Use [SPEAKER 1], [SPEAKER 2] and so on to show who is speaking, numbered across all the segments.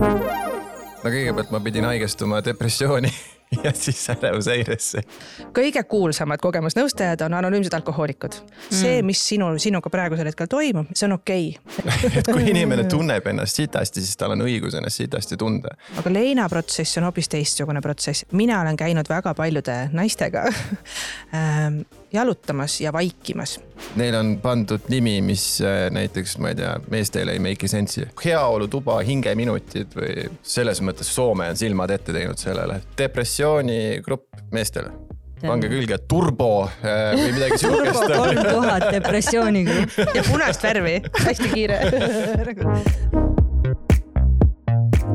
[SPEAKER 1] no kõigepealt ma pidin haigestuma depressiooni ja siis ärevushäiresse.
[SPEAKER 2] kõige kuulsamad kogemusnõustajad on anonüümsed alkohoolikud. see, mis sinu, sinuga praegusel hetkel toimub, see on okei
[SPEAKER 1] okay. et kui inimene tunneb ennast sitasti, siis tal on õigus ennast sitasti tunda.
[SPEAKER 2] aga leinaprotsess on hoopis teistsugune protsess. mina olen käinud väga paljude naistega ähm, jalutamas ja vaikimas.
[SPEAKER 1] Neil on pandud nimi, mis äh, näiteks, ma ei tea, meestele ei make'i sense'i. heaolutuba, hingeminutid või selles mõttes Soome on silmad ette teinud sellele. depressioonigrupp meestele pange külge turbo äh, või midagi
[SPEAKER 3] siukest. turbo kolm tuhat depressioonigrupp.
[SPEAKER 2] ja punast värvi, hästi kiire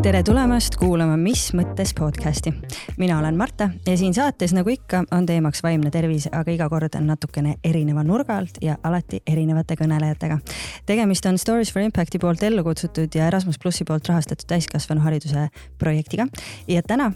[SPEAKER 3] tere tulemast kuulama Mis mõttes podcasti. mina olen Marta ja siin saates, nagu ikka, on teemaks vaimne tervis, aga iga kord on natukene erineva nurga alt ja alati erinevate kõnelejatega. tegemist on Stories for Impacti poolt ellu kutsutud ja Erasmus plussi poolt rahastatud täiskasvanuhariduse projektiga ja täna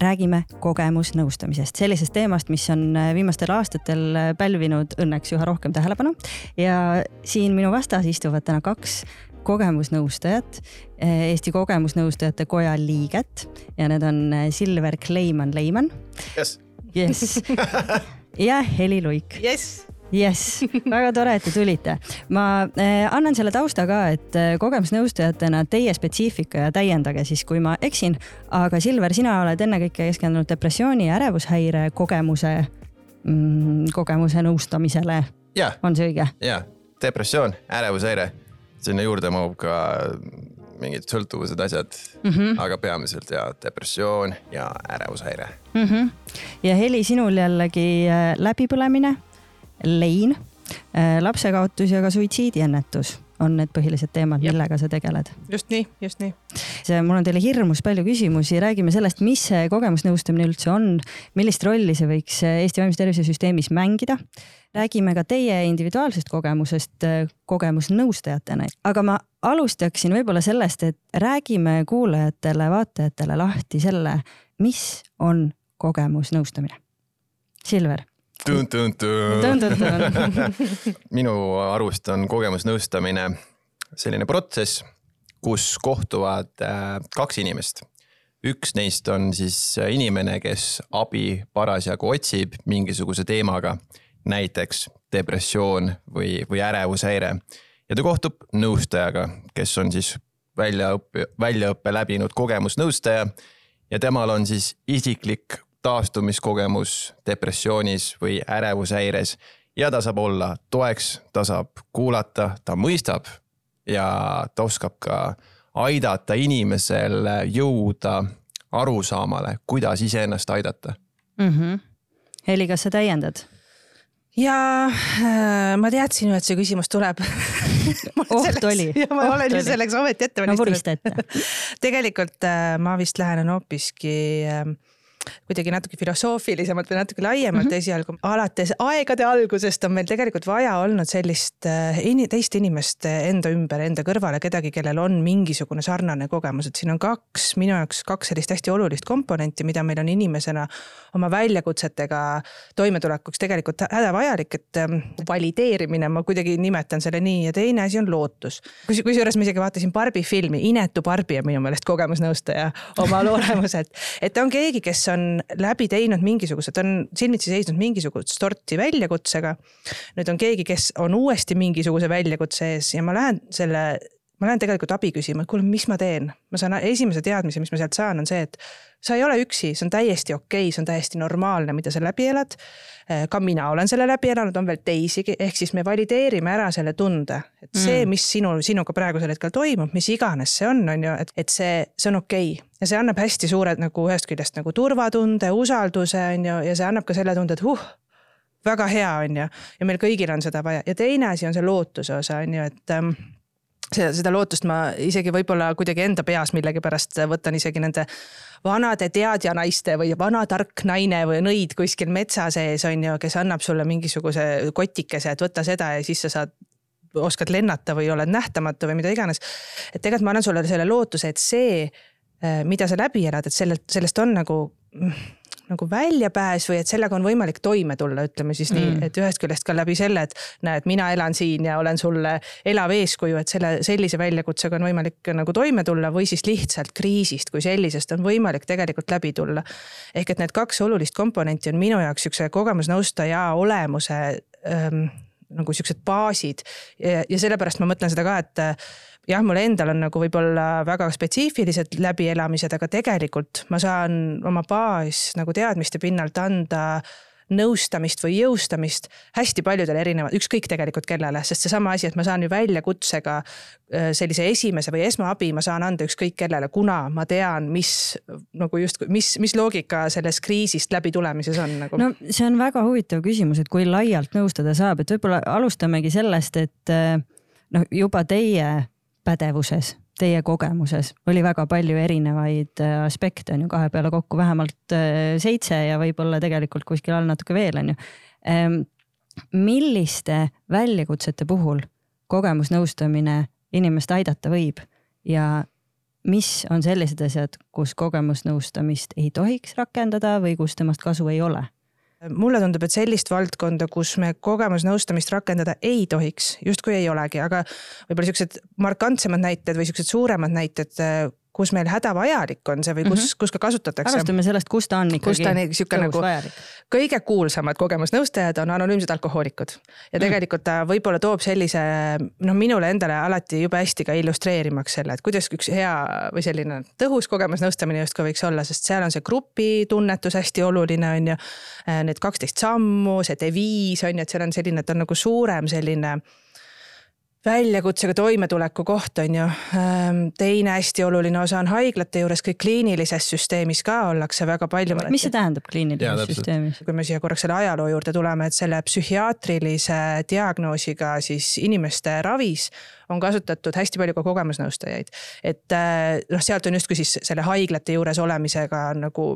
[SPEAKER 3] räägime kogemusnõustamisest, sellisest teemast, mis on viimastel aastatel pälvinud õnneks üha rohkem tähelepanu ja siin minu vastas istuvad täna kaks kogemusnõustajat, eh, Eesti Kogemusnõustajate Koja liiget ja need on eh, Silver Kleiman Leiman.
[SPEAKER 1] jess.
[SPEAKER 3] jess. ja Heli Luik.
[SPEAKER 2] jess
[SPEAKER 3] jess, väga tore, et te tulite. ma äh, annan selle tausta ka, et kogemusnõustajatena teie spetsiifika ja täiendage siis, kui ma eksin. aga Silver, sina oled ennekõike keskendunud depressiooni ja ärevushäire kogemuse mm,, kogemuse nõustamisele. on see õige?
[SPEAKER 1] ja, depressioon, ärevushäire sinna juurde mahub ka mingid sõltuvused, asjad mm, -hmm. aga peamiselt ja depressioon ja ärevushäire
[SPEAKER 3] mm. -hmm. ja Heli, sinul jällegi äh, läbipõlemine, lein, äh, lapsekaotus ja ka suitsiidiennetus on need põhilised teemad, millega sa tegeled.
[SPEAKER 2] just nii, just nii.
[SPEAKER 3] see, mul on teile hirmus palju küsimusi, räägime sellest, mis see kogemusnõustamine üldse on, millist rolli see võiks Eesti vaimse tervise süsteemis mängida. räägime ka teie individuaalsest kogemusest äh, kogemusnõustajatena, aga ma alustaksin võib-olla sellest, et räägime kuulajatele, vaatajatele lahti selle, mis on kogemusnõustamine. Silver
[SPEAKER 1] minu arust on kogemusnõustamine selline protsess, kus kohtuvad äh, kaks inimest. üks neist on siis inimene, kes abi parasjagu otsib mingisuguse teemaga, näiteks depressioon või, või ärevushäire. ja ta kohtub nõustajaga, kes on siis väljaõppe, väljaõppe läbinud kogemusnõustaja ja temal on siis isiklik taastumiskogemus depressioonis või ärevushäires ja ta saab olla toeks, ta saab kuulata, ta mõistab ja ta oskab ka aidata inimesel jõuda arusaamale, kuidas iseennast aidata
[SPEAKER 3] mm. -hmm. Heli, kas sa täiendad?
[SPEAKER 2] ja äh, ma teadsin ju, et see küsimus tuleb
[SPEAKER 3] oht selleks, oli.
[SPEAKER 2] ma
[SPEAKER 3] oht
[SPEAKER 2] olen ju selleks ometi ette
[SPEAKER 3] valmistanud no,.
[SPEAKER 2] tegelikult äh, ma vist lähenen hoopiski äh, kuidagi natuke filosoofilisemalt või natuke laiemalt mm -hmm. esialgu. alates aegade algusest on meil tegelikult vaja olnud sellist äh, teist inimest enda ümber, enda kõrvale, kedagi, kellel on mingisugune sarnane kogemus, et siin on kaks, minu jaoks kaks sellist hästi olulist komponenti, mida meil on inimesena oma väljakutsetega toimetulekuks tegelikult hädavajalik, et ähm, valideerimine, ma kuidagi nimetan selle nii ja teine asi on lootus. kus, kusjuures ma isegi vaatasin Barbi filmi, inetu Barbi on minu meelest kogemusnõustaja oma olemuselt, et ta on keegi, kes on läbi teinud mingisuguse, ta on silmitsi seisnud mingisugust sorti väljakutsega. nüüd on keegi, kes on uuesti mingisuguse väljakutse ees ja ma lähen selle ma lähen tegelikult abi küsima, et kuule, mis ma teen. ma saan esimese teadmise, mis ma sealt saan, on see, et sa ei ole üksi, see on täiesti okei okay,, see on täiesti normaalne, mida sa läbi elad. ka mina olen selle läbi elanud, on veel teisigi, ehk siis me valideerime ära selle tunde, et see, mm. mis sinu, sinuga praegusel hetkel toimub, mis iganes see on, on ju, et, et see, see on okei okay. ja see annab hästi suured nagu ühest küljest nagu turvatunde, usalduse on ju, ja see annab ka selle tunde, et huh väga hea, on ju, ja meil kõigil on seda vaja ja teine asi on see lootuse osa, on ju, et ähm, seda, seda lootust ma isegi võib-olla kuidagi enda peas millegipärast võtan isegi nende vanade teadjanaiste või vana tark naine või nõid kuskil metsa sees on ju, kes annab sulle mingisuguse kotikese, et võta seda ja siis sa saad oskad lennata või oled nähtamatu või mida iganes. et tegelikult ma annan sulle selle lootuse, et see, eh, mida sa läbi elad, et sellelt, sellest on nagu nagu väljapääs või et sellega on võimalik toime tulla, ütleme siis nii mm., et ühest küljest ka läbi selle, et näed, mina elan siin ja olen sulle elav eeskuju, et selle, sellise väljakutsega on võimalik nagu toime tulla või siis lihtsalt kriisist kui sellisest on võimalik tegelikult läbi tulla. ehk et need kaks olulist komponenti on minu jaoks siukse kogemusnõustaja olemuse ähm, nagu siuksed baasid ja, ja sellepärast ma mõtlen seda ka, et jah, mul endal on nagu võib-olla väga spetsiifilised läbielamised, aga tegelikult ma saan oma baas nagu teadmiste pinnalt anda nõustamist või jõustamist hästi paljudele erinevad, ükskõik tegelikult kellele, sest seesama asi, et ma saan ju väljakutsega sellise esimese või esmaabi ma saan anda ükskõik kellele, kuna ma tean, mis nagu justkui, mis, mis loogika sellest kriisist läbi tulemises on nagu.
[SPEAKER 3] no see on väga huvitav küsimus, et kui laialt nõustada saab, et võib-olla alustamegi sellest, et noh, juba teie pädevuses, teie kogemuses oli väga palju erinevaid äh, aspekte on ju, kahe peale kokku vähemalt äh, seitse ja võib-olla tegelikult kuskil all natuke veel on ju. Ehm, milliste väljakutsete puhul kogemusnõustamine inimest aidata võib ja mis on sellised asjad, kus kogemusnõustamist ei tohiks rakendada või kus temast kasu ei ole
[SPEAKER 2] mulle tundub, et sellist valdkonda, kus me kogemusnõustamist rakendada ei tohiks, justkui ei olegi, aga võib-olla siuksed markantsemad näited või siuksed suuremad näited kus meil hädavajalik on see või kus mm, -hmm. kus ka kasutatakse.
[SPEAKER 3] alustame sellest, kus ta on ikkagi. kus ta on
[SPEAKER 2] sihuke nagu vajalik. kõige kuulsamad kogemusnõustajad on anonüümsed alkohoolikud ja mhm. tegelikult ta võib-olla toob sellise noh, minule endale alati jube hästi ka illustreerimaks selle, et kuidas üks hea või selline tõhus kogemusnõustamine justkui võiks olla, sest seal on see grupitunnetus hästi oluline, on ju. Need kaksteist sammu, see deviis on ju, et seal on selline, et on nagu suurem selline väljakutsega toimetuleku koht on ju. Ehm, teine hästi oluline osa on haiglate juures, kõik kliinilises süsteemis ka ollakse väga palju.
[SPEAKER 3] mis see tähendab kliinilises süsteemis?
[SPEAKER 2] kui me siia korraks selle ajaloo juurde tuleme, et selle psühhiaatrilise diagnoosiga siis inimeste ravis on kasutatud hästi palju ka kogemusnõustajaid. et äh, noh, sealt on justkui siis selle haiglate juures olemisega nagu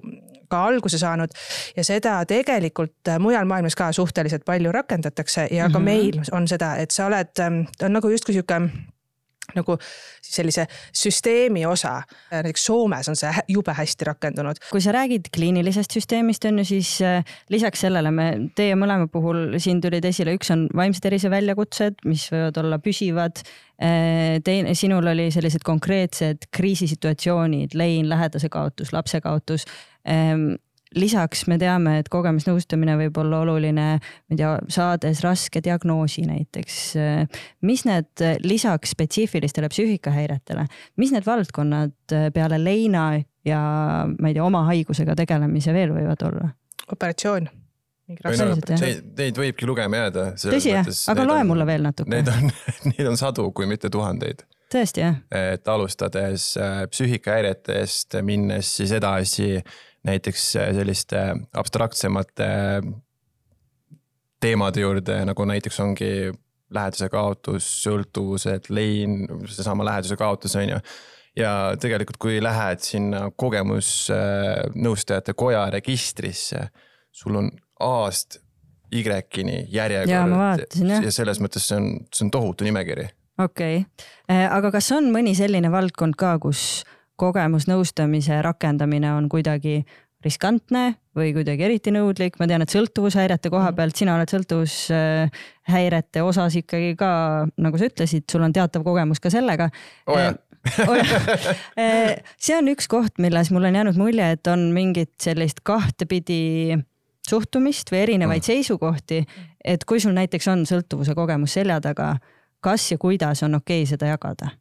[SPEAKER 2] ka alguse saanud ja seda tegelikult äh, mujal maailmas ka suhteliselt palju rakendatakse ja ka mm -hmm. meil on seda, et sa oled, ähm, on nagu justkui sihuke nagu sellise süsteemi osa. näiteks Soomes on see jube hästi rakendunud.
[SPEAKER 3] kui sa räägid kliinilisest süsteemist on ju, siis äh, lisaks sellele me teie mõlema puhul siin tulid esile, üks on vaimse tervise väljakutsed, mis võivad olla püsivad. Äh, teine, sinul oli sellised konkreetsed kriisisituatsioonid, lein, lähedase kaotus, lapse kaotus ähm, lisaks me teame, et kogemusnõustamine võib olla oluline, ma ei tea, saades raske diagnoosi näiteks. mis need lisaks spetsiifilistele psüühikahäiretele, mis need valdkonnad peale leina ja ma ei tea, oma haigusega tegelemise veel võivad olla?
[SPEAKER 2] operatsioon
[SPEAKER 1] noh, neid, neid võibki lugema jääda.
[SPEAKER 3] tõsi jah, aga loe on, mulle veel natuke.
[SPEAKER 1] Neid on, neid on sadu, kui mitte tuhandeid.
[SPEAKER 3] tõesti jah?
[SPEAKER 1] et alustades äh, psüühikahäiretest, minnes siis edasi näiteks äh, selliste abstraktsemate teemade juurde, nagu näiteks ongi läheduse kaotus, sõltuvused, lein, seesama läheduse kaotus on ju. ja tegelikult, kui lähed sinna kogemusnõustajate koja registrisse, sul on A-st Y-ni järjekord. ja, ja selles mõttes see on, see on tohutu nimekiri.
[SPEAKER 3] okei okay., äh, aga kas on mõni selline valdkond ka, kus kogemusnõustamise rakendamine on kuidagi riskantne või kuidagi eriti nõudlik, ma tean, et sõltuvushäirete koha mm. pealt, sina oled sõltuvushäirete osas ikkagi ka, nagu sa ütlesid, sul on teatav kogemus ka sellega
[SPEAKER 1] oh,.
[SPEAKER 3] see on üks koht, milles mul on jäänud mulje, et on mingit sellist kahtepidi suhtumist või erinevaid mm. seisukohti, et kui sul näiteks on sõltuvuse kogemus selja taga, kas ja kuidas on okei okay seda jagada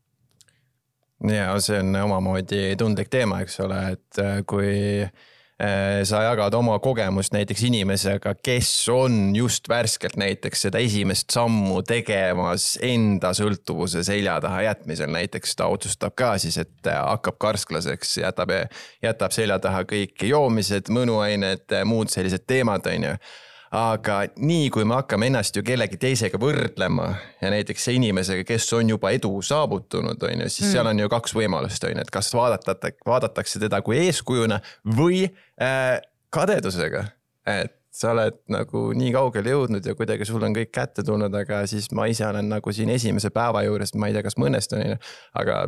[SPEAKER 1] ja see on omamoodi tundlik teema, eks ole, et äh, kui äh, sa jagad oma kogemust näiteks inimesega, kes on just värskelt näiteks seda esimest sammu tegemas enda sõltuvuse selja taha jätmisel, näiteks ta otsustab ka siis, et äh, hakkab karsklaseks, jätab, jätab selja taha kõik joomised, mõnuained, muud sellised teemad, on ju aga nii kui me hakkame ennast ju kellegi teisega võrdlema ja näiteks inimesega, kes on juba edu saavutanud, on ju, siis mm. seal on ju kaks võimalust, on ju, et kas vaadata, vaadatakse teda kui eeskujuna või äh, kadedusega. et sa oled nagu nii kaugele jõudnud ja kuidagi sul on kõik kätte tulnud, aga siis ma ise olen nagu siin esimese päeva juures, ma ei tea, kas ma õnnestun, on ju. aga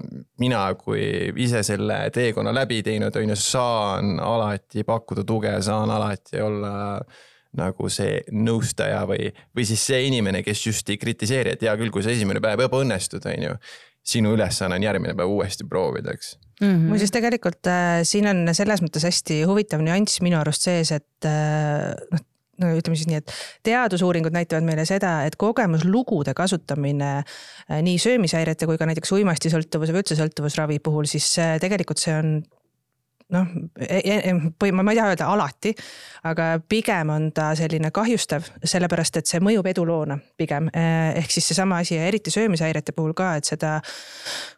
[SPEAKER 1] mina, kui ise selle teekonna läbi teinud, on ju, saan alati pakkuda tuge, saan alati olla nagu see nõustaja või, või siis see inimene, kes just ei kritiseeri, et hea küll, kui sa esimene päev ebaõnnestud, on ju. sinu ülesanne on järgmine päev uuesti proovida, eks
[SPEAKER 2] mm -hmm.. muuseas, tegelikult äh, siin on selles mõttes hästi huvitav nüanss minu arust sees, et äh, noh no ütleme siis nii, et teadusuuringud näitavad meile seda, et kogemuslugude kasutamine äh, nii söömishäirete kui ka näiteks uimastisõltuvuse või üldse sõltuvusravi puhul, siis tegelikult see on noh, e, e, e, ma ei taha öelda alati, aga pigem on ta selline kahjustav, sellepärast et see mõjub eduloona pigem. ehk siis seesama asi ja eriti söömishäirete puhul ka, et seda,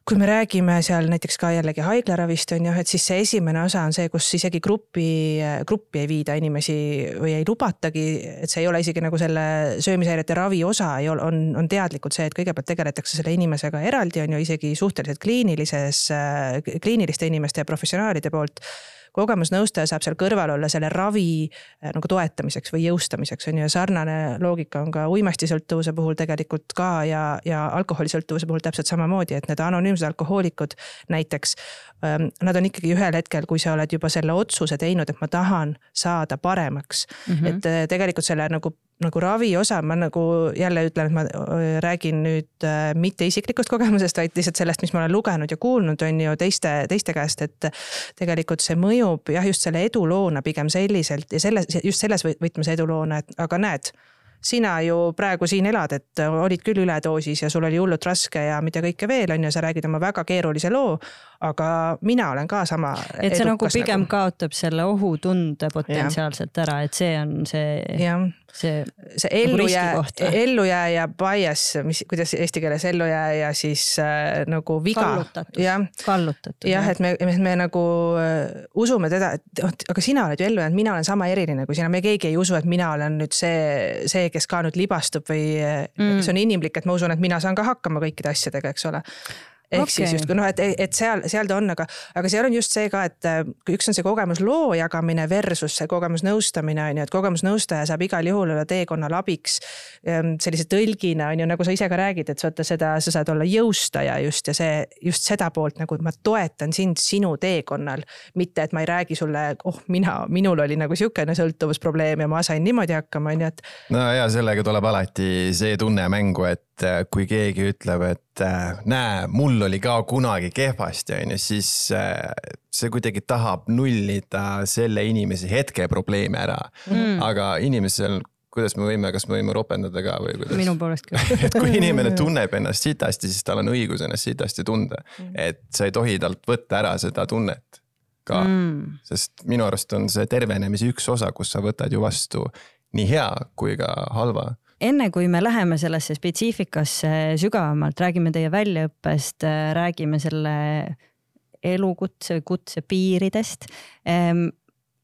[SPEAKER 2] kui me räägime seal näiteks ka jällegi haiglaravist on ju, et siis see esimene osa on see, kus isegi grupi, gruppi ei viida inimesi või ei lubatagi, et see ei ole isegi nagu selle söömishäirete ravi osa ei ole, on, on teadlikult see, et kõigepealt tegeletakse selle inimesega eraldi, on ju, isegi suhteliselt kliinilises, kliiniliste inimeste ja professionaalide poolt kogemusnõustaja saab seal kõrval olla selle ravi äh, nagu toetamiseks või jõustamiseks on ju ja sarnane loogika on ka uimastisõltuvuse puhul tegelikult ka ja, ja alkoholisõltuvuse puhul täpselt samamoodi, et need anonüümsed alkohoolikud näiteks. Ähm, nad on ikkagi ühel hetkel, kui sa oled juba selle otsuse teinud, et ma tahan saada paremaks mm, -hmm. et äh, tegelikult selle nagu nagu ravi osa, ma nagu jälle ütlen, et ma räägin nüüd äh, mitte isiklikust kogemusest, vaid lihtsalt sellest, mis ma olen lugenud ja kuulnud, on ju teiste, teiste käest, et tegelikult see mõjub jah, just selle eduloona pigem selliselt ja selles, just selles võtmes eduloona, et aga näed sina ju praegu siin elad, et olid küll üledoosis ja sul oli hullult raske ja mida kõike veel, on ju, sa räägid oma väga keerulise loo, aga mina olen ka sama.
[SPEAKER 3] et see nagu pigem nagu... kaotab selle ohutunde potentsiaalselt ära, et see on see,
[SPEAKER 2] see, see ellujää, ellujääja bias, mis, kuidas eesti keeles ellujääja siis äh, nagu viga.
[SPEAKER 3] jah,
[SPEAKER 2] jah, et me, me, me nagu äh, usume teda, et aga sina oled ju ellu jäänud, mina olen sama eriline kui sina, me keegi ei usu, et mina olen nüüd see, see, kes ka nüüd libastub või mm. see on inimlik, et ma usun, et mina saan ka hakkama kõikide asjadega, eks ole ehk okay. siis justkui noh, et, et seal, seal ta on, aga, aga seal on just see ka, et äh, üks on see kogemusloo jagamine versus see kogemusnõustamine on ju, et kogemusnõustaja saab igal juhul olla teekonnal abiks. Ähm, sellise tõlgina on ju, nagu sa ise ka räägid, et vaata seda, sa saad olla jõustaja just ja see just seda poolt nagu ma toetan sind sinu teekonnal. mitte, et ma ei räägi sulle, oh mina, minul oli nagu sihukene sõltuvusprobleem ja ma sain niimoodi hakkama, on ju, et.
[SPEAKER 1] no ja sellega tuleb alati see tunne mängu, et kui keegi ütleb, et äh, näe, mul oli ka kunagi kehvasti, on ju, siis äh, see kuidagi tahab nullida selle inimese hetke probleemi ära. Mm.. aga inimesel, kuidas me võime, kas me võime ropendada ka või kuidas?
[SPEAKER 3] minu poolest küll.
[SPEAKER 1] Et kui inimene tunneb ennast sitasti, siis tal on õigus ennast sitasti tunda. Mm.. et sa ei tohi talt võtta ära seda tunnet ka. Mm., sest minu arust on see tervenemise üks osa, kus sa võtad ju vastu nii hea kui ka halva
[SPEAKER 3] enne kui me läheme sellesse spetsiifikasse sügavamalt, räägime teie väljaõppest, räägime selle elukutse, kutse piiridest. Ehm,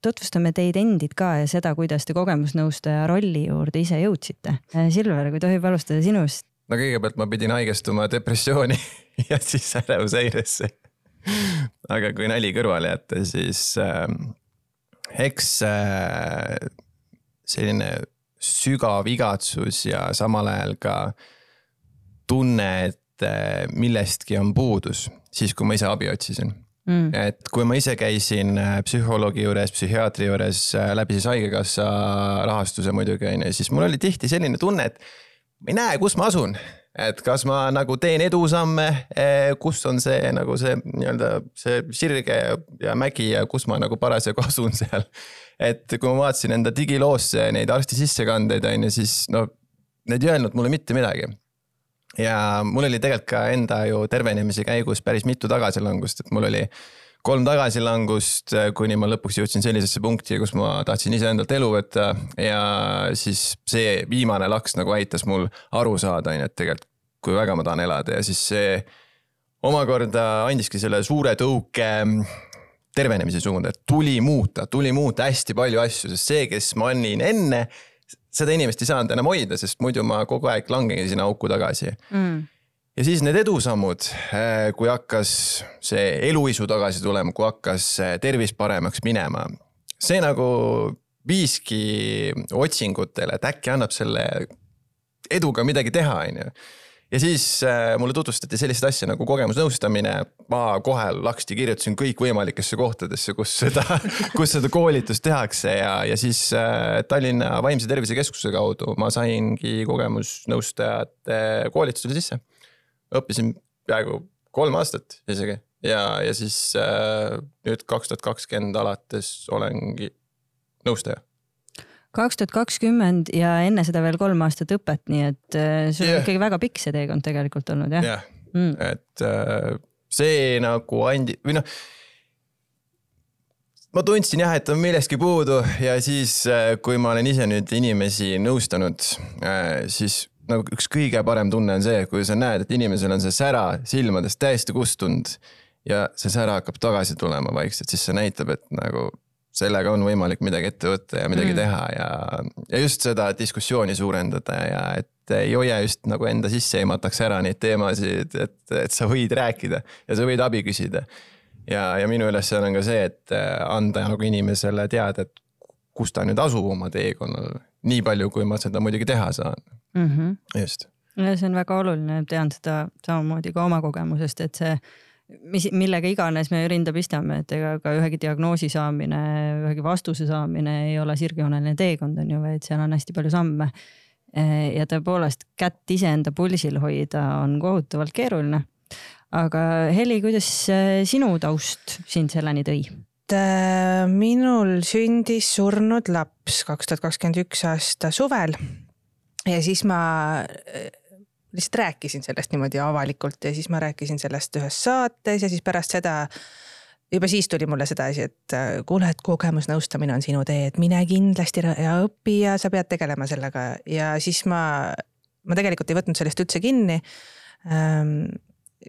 [SPEAKER 3] tutvustame teid endid ka ja seda, kuidas te kogemusnõustaja rolli juurde ise jõudsite. Silver, kui tohib alustada sinust.
[SPEAKER 1] no kõigepealt ma pidin haigestuma depressiooni ja siis ärevushäiresse. aga kui nali kõrvale jätta, siis äh, eks äh, selline sügav igatsus ja samal ajal ka tunne, et eh, millestki on puudus, siis kui ma ise abi otsisin. Mm.. et kui ma ise käisin eh, psühholoogi juures, psühhiaatri juures eh, läbi siis haigekassa rahastuse muidugi on ju, siis mul oli tihti selline tunne, et ma ei näe, kus ma asun et kas ma nagu teen edusamme, kus on see nagu see nii-öelda see sirge ja mägi ja kus ma nagu parasjagu asun seal et kui ma vaatasin enda digiloosse neid arsti sissekandeid, on ju, siis no need ei öelnud mulle mitte midagi. ja mul oli tegelikult ka enda ju tervenemise käigus päris mitu tagasilangust, et mul oli kolm tagasilangust, kuni ma lõpuks jõudsin sellisesse punkti, kus ma tahtsin iseendalt elu võtta. Ja siis see viimane laks nagu aitas mul aru saada, on ju, et tegelikult kui väga ma tahan elada. Ja siis see omakorda andiski selle suure tõuke tervenemise suunda, et tuli muuta, tuli muuta hästi palju asju, sest see, kes ma olin enne, seda inimest ei saanud enam hoida, sest muidu ma kogu aeg langengi sinna auku tagasi. Mm. Ja siis need edusammud, äh, kui hakkas see eluisu tagasi tulema, kui hakkas tervis paremaks minema, see nagu viiski otsingutele, et äkki annab selle eduga midagi teha, on ju ja siis äh, mulle tutvustati sellist asja nagu kogemusnõustamine. ma kohe laksti kirjutasin kõikvõimalikesse kohtadesse, kus seda, kus seda koolitust tehakse ja, ja siis äh, Tallinna Vaimse Tervise Keskuse kaudu ma saingi kogemusnõustajate koolitusele sisse. Õppisin peaaegu kolm aastat isegi ja, ja siis äh, nüüd kaks tuhat kakskümmend alates olengi nõustaja
[SPEAKER 3] kaks tuhat kakskümmend ja enne seda veel kolm aastat õpet, nii et äh, sul yeah. on ikkagi väga pikk see teekond tegelikult olnud jah?
[SPEAKER 1] yeah. mm., et äh, see nagu andi- või noh ma tundsin jah, et on millestki puudu ja siis, äh, kui ma olen ise nüüd inimesi nõustanud, siis nagu üks kõige parem tunne on see, kui sa näed, et inimesel on see sära silmadest täiesti kustunud ja see sära hakkab tagasi tulema vaikselt, siis see näitab, et nagu sellega on võimalik midagi ette võtta ja midagi mm. teha ja, ja just seda diskussiooni suurendada ja et ei hoia just nagu enda sisse ei mataks ära neid teemasid, et, et sa võid rääkida ja sa võid abi küsida. ja, ja minu ülesanne on ka see, et anda nagu inimesele teada, et kus ta nüüd asub oma teekonnal, nii palju, kui ma seda muidugi teha saan mm. -hmm. just.
[SPEAKER 3] ja see on väga oluline, tean seda samamoodi ka oma kogemusest, et see mis, millega iganes me rinda pistame, et ega ka ühegi diagnoosi saamine, ühegi vastuse saamine ei ole sirgjooneline teekond, on ju, vaid seal on hästi palju samme. ja tõepoolest kätt iseenda pulsil hoida on kohutavalt keeruline. aga Heli, kuidas sinu taust sind selleni tõi?
[SPEAKER 2] Äh, minul sündis surnud laps kaks tuhat kakskümmend üks aasta suvel ja siis ma lihtsalt rääkisin sellest niimoodi avalikult ja siis ma rääkisin sellest ühes saates ja siis pärast seda juba siis tuli mulle sedasi, et äh, kuule, et kogemusnõustamine on sinu tee, et mine kindlasti ja õpi ja sa pead tegelema sellega ja siis ma, ma tegelikult ei võtnud sellest üldse kinni ähm,.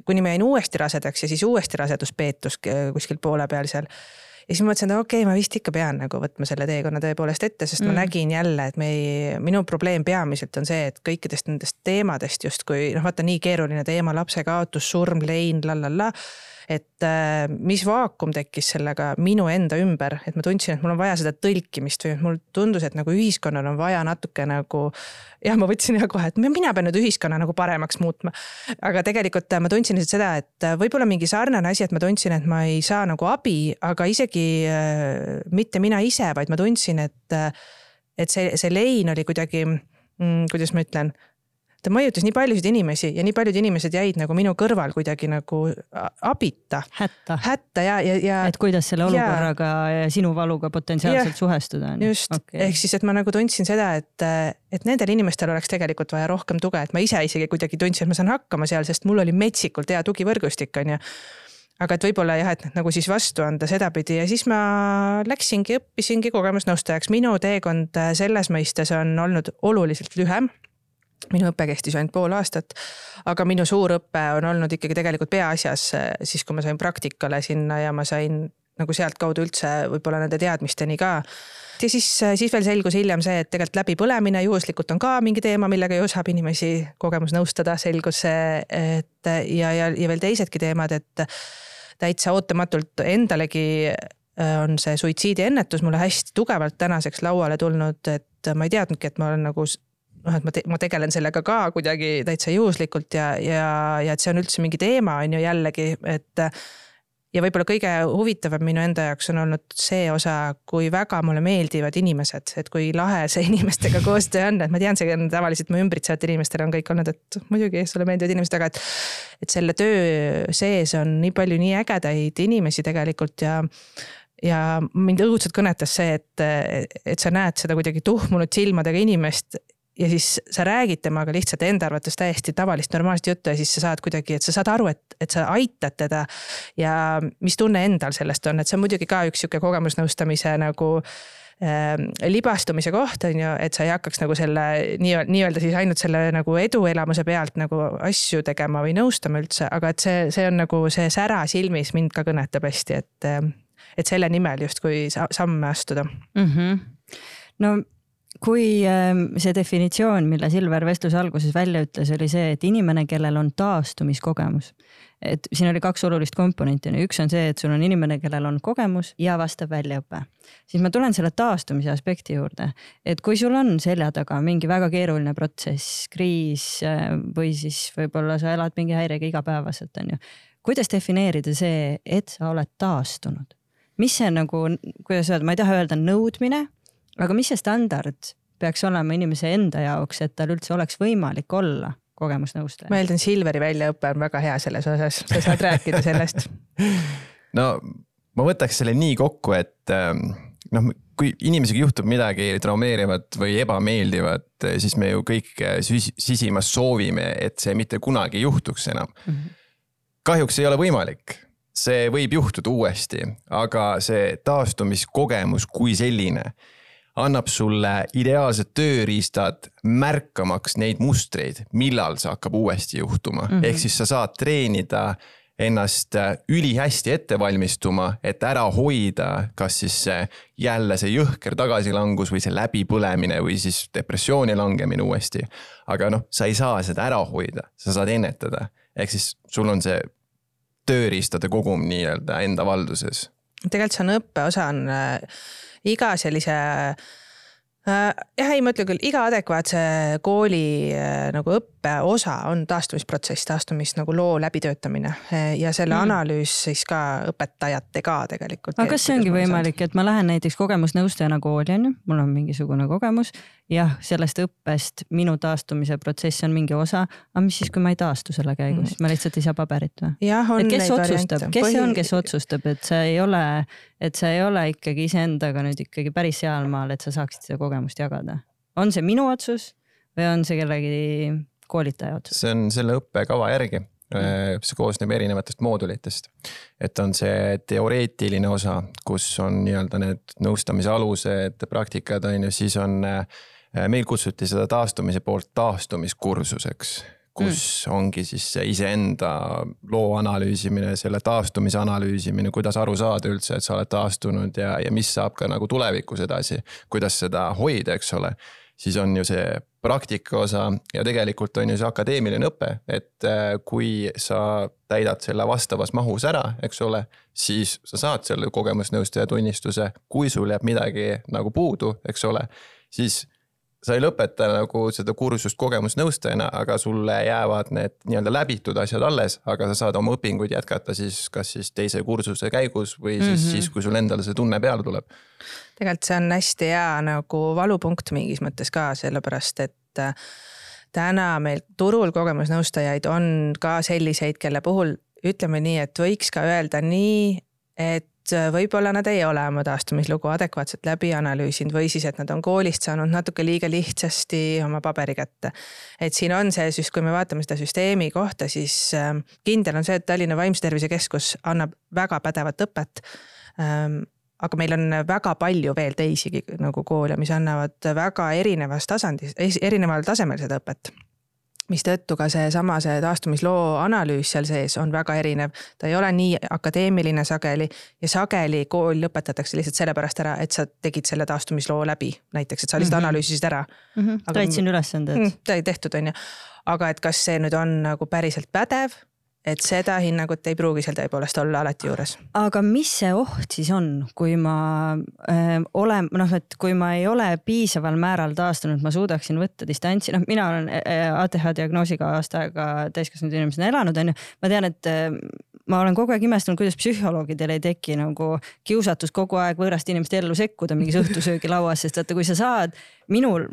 [SPEAKER 2] Kuni ma jäin uuesti rasedaks ja siis uuesti raseduspeetus kuskil poole peal seal ja siis ma mõtlesin, et okei okay,, ma vist ikka pean nagu võtma selle teekonna tõepoolest ette, sest mm. ma nägin jälle, et me ei, minu probleem peamiselt on see, et kõikidest nendest teemadest justkui noh, vaata nii keeruline teema, lapse kaotus, surm, lein la la la et äh, mis vaakum tekkis sellega minu enda ümber, et ma tundsin, et mul on vaja seda tõlkimist või mul tundus, et nagu ühiskonnal on vaja natuke nagu. jah, ma võtsin ja kohe, et mina pean nüüd ühiskonna nagu paremaks muutma. aga tegelikult äh, ma tundsin lihtsalt seda, et äh, võib-olla mingi sarnane asi, et ma tundsin, et ma ei saa nagu abi, aga isegi mitte mina ise, vaid ma tundsin, et, et see, see lein oli kuidagi, mm, kuidas ma ütlen ta mõjutas nii paljusid inimesi ja nii paljud inimesed jäid nagu minu kõrval kuidagi nagu abita.
[SPEAKER 3] hätta.
[SPEAKER 2] hätta ja, ja, ja.
[SPEAKER 3] et kuidas selle olukorraga ja, ja sinu valuga potentsiaalselt ja, suhestuda.
[SPEAKER 2] just okay., ehk siis, et ma nagu tundsin seda, et, et nendel inimestel oleks tegelikult vaja rohkem tuge, et ma ise isegi kuidagi tundsin, et ma saan hakkama seal, sest mul oli metsikult hea tugivõrgustik, on ju aga et võib-olla jah, et nagu siis vastu anda sedapidi ja siis ma läksingi, õppisingi kogemusnõustajaks. minu teekond selles mõistes on olnud oluliselt lühem minu õpe kestis ainult pool aastat, aga minu suur õpe on olnud ikkagi tegelikult peaasjas siis, kui ma sain praktikale sinna ja ma sain nagu sealtkaudu üldse võib-olla nende teadmisteni ka. ja siis, siis veel selgus hiljem see, et tegelikult läbipõlemine juhuslikult on ka mingi teema, millega ju saab inimesi kogemusnõustada, selgus see, et ja, ja, ja veel teisedki teemad, et täitsa ootamatult endalegi on see suitsiidiennetus mulle hästi tugevalt tänaseks lauale tulnud, et ma ei teadnudki, et ma olen nagu noh, et ma, te, ma tegelen sellega ka kuidagi täitsa juhuslikult ja, ja, ja et see on üldse mingi teema, on ju jällegi, et. ja võib-olla kõige huvitavam minu enda jaoks on olnud see osa, kui väga mulle meeldivad inimesed, et kui lahe see inimestega koostöö on, et ma tean, see on tavaliselt mu ümbritsevatel inimestel on kõik olnud, et muidugi sulle meeldivad inimesed, aga et. et selle töö sees on nii palju nii ägedaid inimesi tegelikult ja ja mind õudselt kõnetas see, et, et sa näed seda kuidagi tuhmunud silmadega inimest ja siis sa räägid temaga lihtsalt enda arvates täiesti tavalist normaalset juttu ja siis sa saad kuidagi, et sa saad aru, et, et sa aitad teda. ja mis tunne endal sellest on, et see on muidugi ka üks sihuke kogemusnõustamise nagu äh, libastumise koht on ju, et sa ei hakkaks nagu selle nii-öelda, nii-öelda siis ainult selle nagu eduelamuse pealt nagu asju tegema või nõustama üldse, aga et see, see on nagu see sära silmis mind ka kõnetab hästi, et, et selle nimel justkui samme astuda mm.
[SPEAKER 3] -hmm. no kui ähm, see definitsioon, mille Silver vestluse alguses välja ütles, oli see, et inimene, kellel on taastumiskogemus. et siin oli kaks olulist komponenti on ju, üks on see, et sul on inimene, kellel on kogemus ja vastav väljaõpe. siis ma tulen selle taastumise aspekti juurde, et kui sul on selja taga mingi väga keeruline protsess, kriis äh, või siis võib-olla sa elad mingi häirega igapäevaselt, on ju. kuidas defineerida see, et sa oled taastunud? mis see nagu, kuidas öelda, ma ei taha öelda nõudmine, aga mis see standard peaks olema inimese enda jaoks, et tal üldse oleks võimalik olla kogemusnõustaja?
[SPEAKER 2] ma eeldan, Silveri väljaõpe on väga hea selles osas, sa saad rääkida sellest.
[SPEAKER 1] no ma võtaks selle nii kokku, et ähm, noh, kui inimesega juhtub midagi traumeerivat või ebameeldivat, siis me ju kõik sisimas soovime, et see mitte kunagi ei juhtuks enam mm. -hmm. kahjuks ei ole võimalik, see võib juhtuda uuesti, aga see taastumiskogemus kui selline annab sulle ideaalsed tööriistad märkamaks neid mustreid, millal see hakkab uuesti juhtuma mm, -hmm. ehk siis sa saad treenida ennast ülihästi ette valmistuma, et ära hoida, kas siis jälle see jõhker tagasilangus või see läbipõlemine või siis depressiooni langemine uuesti. aga noh, sa ei saa seda ära hoida, sa saad ennetada, ehk siis sul on see tööriistade kogum nii-öelda enda valduses.
[SPEAKER 2] tegelikult see on õppeosa on äh iga sellise äh, jah, ei, ma ütlen küll, iga adekvaatse kooli äh, nagu õppe osa on taastumisprotsess, taastumis nagu loo läbitöötamine äh, ja selle mm. analüüs siis ka õpetajatega tegelikult.
[SPEAKER 3] aga kas see ongi võimalik, et ma lähen näiteks kogemusnõustajana kooli on ju, mul on mingisugune kogemus jah, sellest õppest minu taastumise protsess on mingi osa, aga mis siis, kui ma ei taastu selle käigus mm., ma lihtsalt ei saa paberit või? kes otsustab, kes Põhi... see on, kes otsustab, et sa ei ole, et sa ei ole ikkagi iseendaga nüüd ikkagi päris sealmaal, et sa saaksid seda kogemust jagada? on see minu otsus või on see kellegi koolitaja otsus?
[SPEAKER 1] see on selle õppekava järgi mm. see koosneb erinevatest moodulitest. et on see teoreetiline osa, kus on nii-öelda need nõustamise alused, praktikad on ju, siis on äh, Äh, meil kutsuti seda taastumise poolt taastumiskursuseks, kus mm. ongi siis see iseenda loo analüüsimine, selle taastumise analüüsimine, kuidas aru saada üldse, et sa oled taastunud ja, ja mis saab ka nagu tulevikus edasi, kuidas seda hoida, eks ole. siis on ju see praktika osa ja tegelikult on ju see akadeemiline õpe, et äh, kui sa täidad selle vastavas mahus ära, eks ole, siis sa saad selle kogemusnõustaja tunnistuse, kui sul jääb midagi nagu puudu, eks ole, siis sa ei lõpeta nagu seda kursust kogemusnõustajana, aga sulle jäävad need nii-öelda läbitud asjad alles, aga sa saad oma õpinguid jätkata siis kas siis teise kursuse käigus või siis mm, -hmm. siis kui sul endal see tunne peale tuleb.
[SPEAKER 2] tegelikult see on hästi hea nagu valupunkt mingis mõttes ka, sellepärast et äh, täna meil turul kogemusnõustajaid on ka selliseid, kelle puhul ütleme nii, et võiks ka öelda nii, et Äh, võib-olla nad ei ole oma taastumislugu adekvaatselt läbi analüüsinud või siis, et nad on koolist saanud natuke liiga lihtsasti oma paberi kätte. et siin on see siis, kui me vaatame seda süsteemi kohta, siis ähm, kindel on see, et Tallinna Vaimse Tervise Keskus annab väga pädevat õpet ähm, aga meil on väga palju veel teisigi nagu koole, mis annavad väga erinevas tasandis, erineval tasemel seda õpet mistõttu ka seesama, see taastumisloo analüüs seal sees on väga erinev. ta ei ole nii akadeemiline sageli ja sageli kool lõpetatakse lihtsalt sellepärast ära, et sa tegid selle taastumisloo läbi, näiteks, et sa lihtsalt mm -hmm. analüüsisid ära
[SPEAKER 3] mm. -hmm. täitsin ülesanded mm,.
[SPEAKER 2] tehtud, on ju. aga et kas see nüüd on nagu päriselt pädev et seda hinnangut ei pruugi seal tõepoolest olla alati juures.
[SPEAKER 3] aga mis see oht siis on, kui ma äh, olen, noh, et kui ma ei ole piisaval määral taastunud, ma suudaksin võtta distantsi, noh, mina olen äh, ATH diagnoosiga aasta aega täiskasvanud inimesena elanud, on ju. ma tean, et äh, ma olen kogu aeg imestanud, kuidas psühholoogidel ei teki nagu kiusatus kogu aeg võõraste inimeste ellu sekkuda mingis õhtusöögilauas, sest vaata, kui sa saad, minul,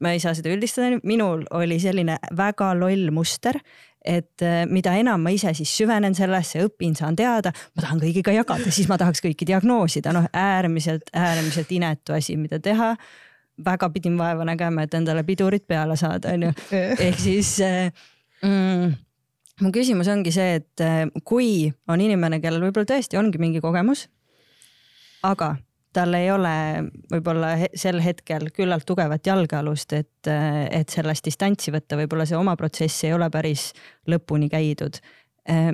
[SPEAKER 3] ma ei saa seda üldistada, minul oli selline väga loll muster, et äh, mida enam ma ise siis süvenen sellesse, õpin, saan teada, ma tahan kõigiga jagada, siis ma tahaks kõiki diagnoosida, noh äärmiselt, äärmiselt inetu asi, mida teha. väga pidin vaeva nägema, et endale pidurit peale saada, onju. ehk siis äh, mm, mu küsimus ongi see, et äh, kui on inimene, kellel võib-olla tõesti ongi mingi kogemus, aga tal ei ole võib-olla sel hetkel küllalt tugevat jalgealust, et, et sellest distantsi võtta, võib-olla see oma protsess ei ole päris lõpuni käidud.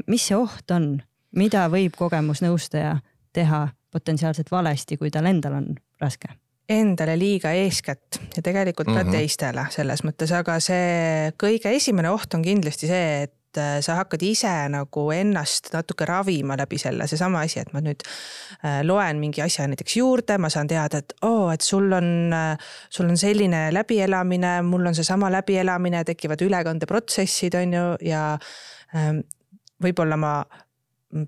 [SPEAKER 3] mis see oht on, mida võib kogemusnõustaja teha potentsiaalselt valesti, kui tal endal on raske?
[SPEAKER 2] Endale liiga eeskätt ja tegelikult ka mm -hmm. teistele selles mõttes, aga see kõige esimene oht on kindlasti see, et äh, sa hakkad ise nagu ennast natuke ravima läbi selle, seesama asi, et ma nüüd äh, loen mingi asja näiteks juurde, ma saan teada, et oo oh,, et sul on, sul on selline läbielamine, mul on seesama läbielamine, tekivad ülekandeprotsessid, on ju, ja ähm, võib-olla ma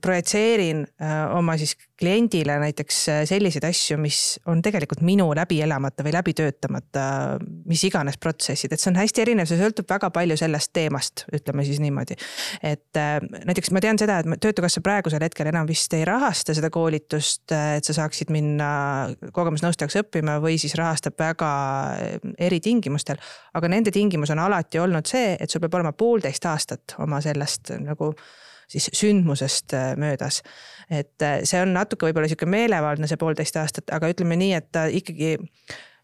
[SPEAKER 2] projitseerin äh, oma siis kliendile näiteks äh, selliseid asju, mis on tegelikult minu läbi elamata või läbi töötamata, mis iganes protsessid, et see on hästi erinev, see sõltub väga palju sellest teemast, ütleme siis niimoodi. et äh, näiteks ma tean seda, et Töötukassa praegusel hetkel enam vist ei rahasta seda koolitust, et sa saaksid minna kogemusnõustajaks õppima või siis rahastab väga eritingimustel. aga nende tingimus on alati olnud see, et sul peab olema poolteist aastat oma sellest nagu siis sündmusest äh, möödas. et äh, see on natuke võib-olla sihuke meelevaldne, see poolteist aastat, aga ütleme nii, et ta ikkagi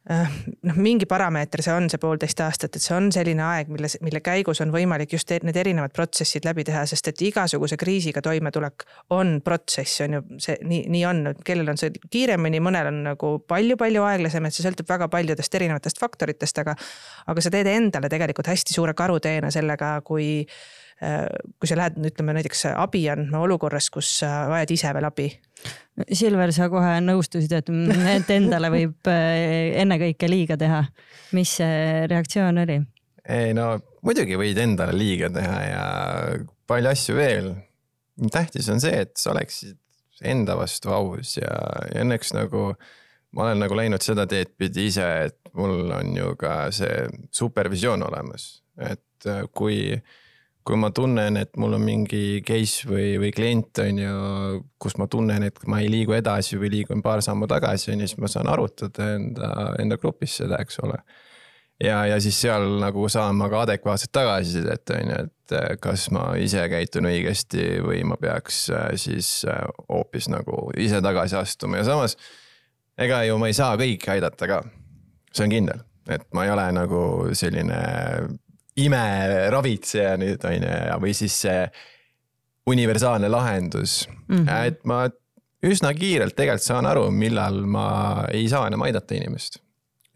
[SPEAKER 2] äh, noh, mingi parameeter see on, see poolteist aastat, et see on selline aeg, milles, mille käigus on võimalik just need erinevad protsessid läbi teha, sest et igasuguse kriisiga toimetulek on protsess, on ju, see nii, nii on, kellel on see kiiremini, mõnel on nagu palju-palju aeglasem, et see sõltub väga paljudest erinevatest faktoritest, aga aga sa teed endale tegelikult hästi suure karuteene sellega, kui kui sa lähed, ütleme näiteks abi andma olukorras, kus sa vajad ise veel abi.
[SPEAKER 3] Silver, sa kohe nõustusid, et, et endale võib äh, ennekõike liiga teha. mis see reaktsioon oli?
[SPEAKER 1] ei no muidugi võid endale liiga teha ja palju asju veel. tähtis on see, et sa oleksid enda vastu aus ja, ja õnneks nagu ma olen nagu läinud seda teed pidi ise, et mul on ju ka see supervisioon olemas, et äh, kui ma tunnen, et mul on mingi case või, või klient on ju, kus ma tunnen, et ma ei liigu edasi või liigun paar sammu tagasi, on ju, siis ma saan arutada enda, enda grupis seda, eks ole. ja, ja siis seal nagu saan ma ka adekvaatset tagasisidet, on ju, et eh, kas ma ise käitun õigesti või ma peaks eh, siis eh, hoopis nagu ise tagasi astuma ja samas. ega ju ma ei saa kõiki aidata ka, see on kindel, et ma ei ole nagu selline imeravitseja nüüd on ju, või siis see universaalne lahendus mm, -hmm. et ma üsna kiirelt tegelikult saan aru, millal ma ei saa enam aidata inimest.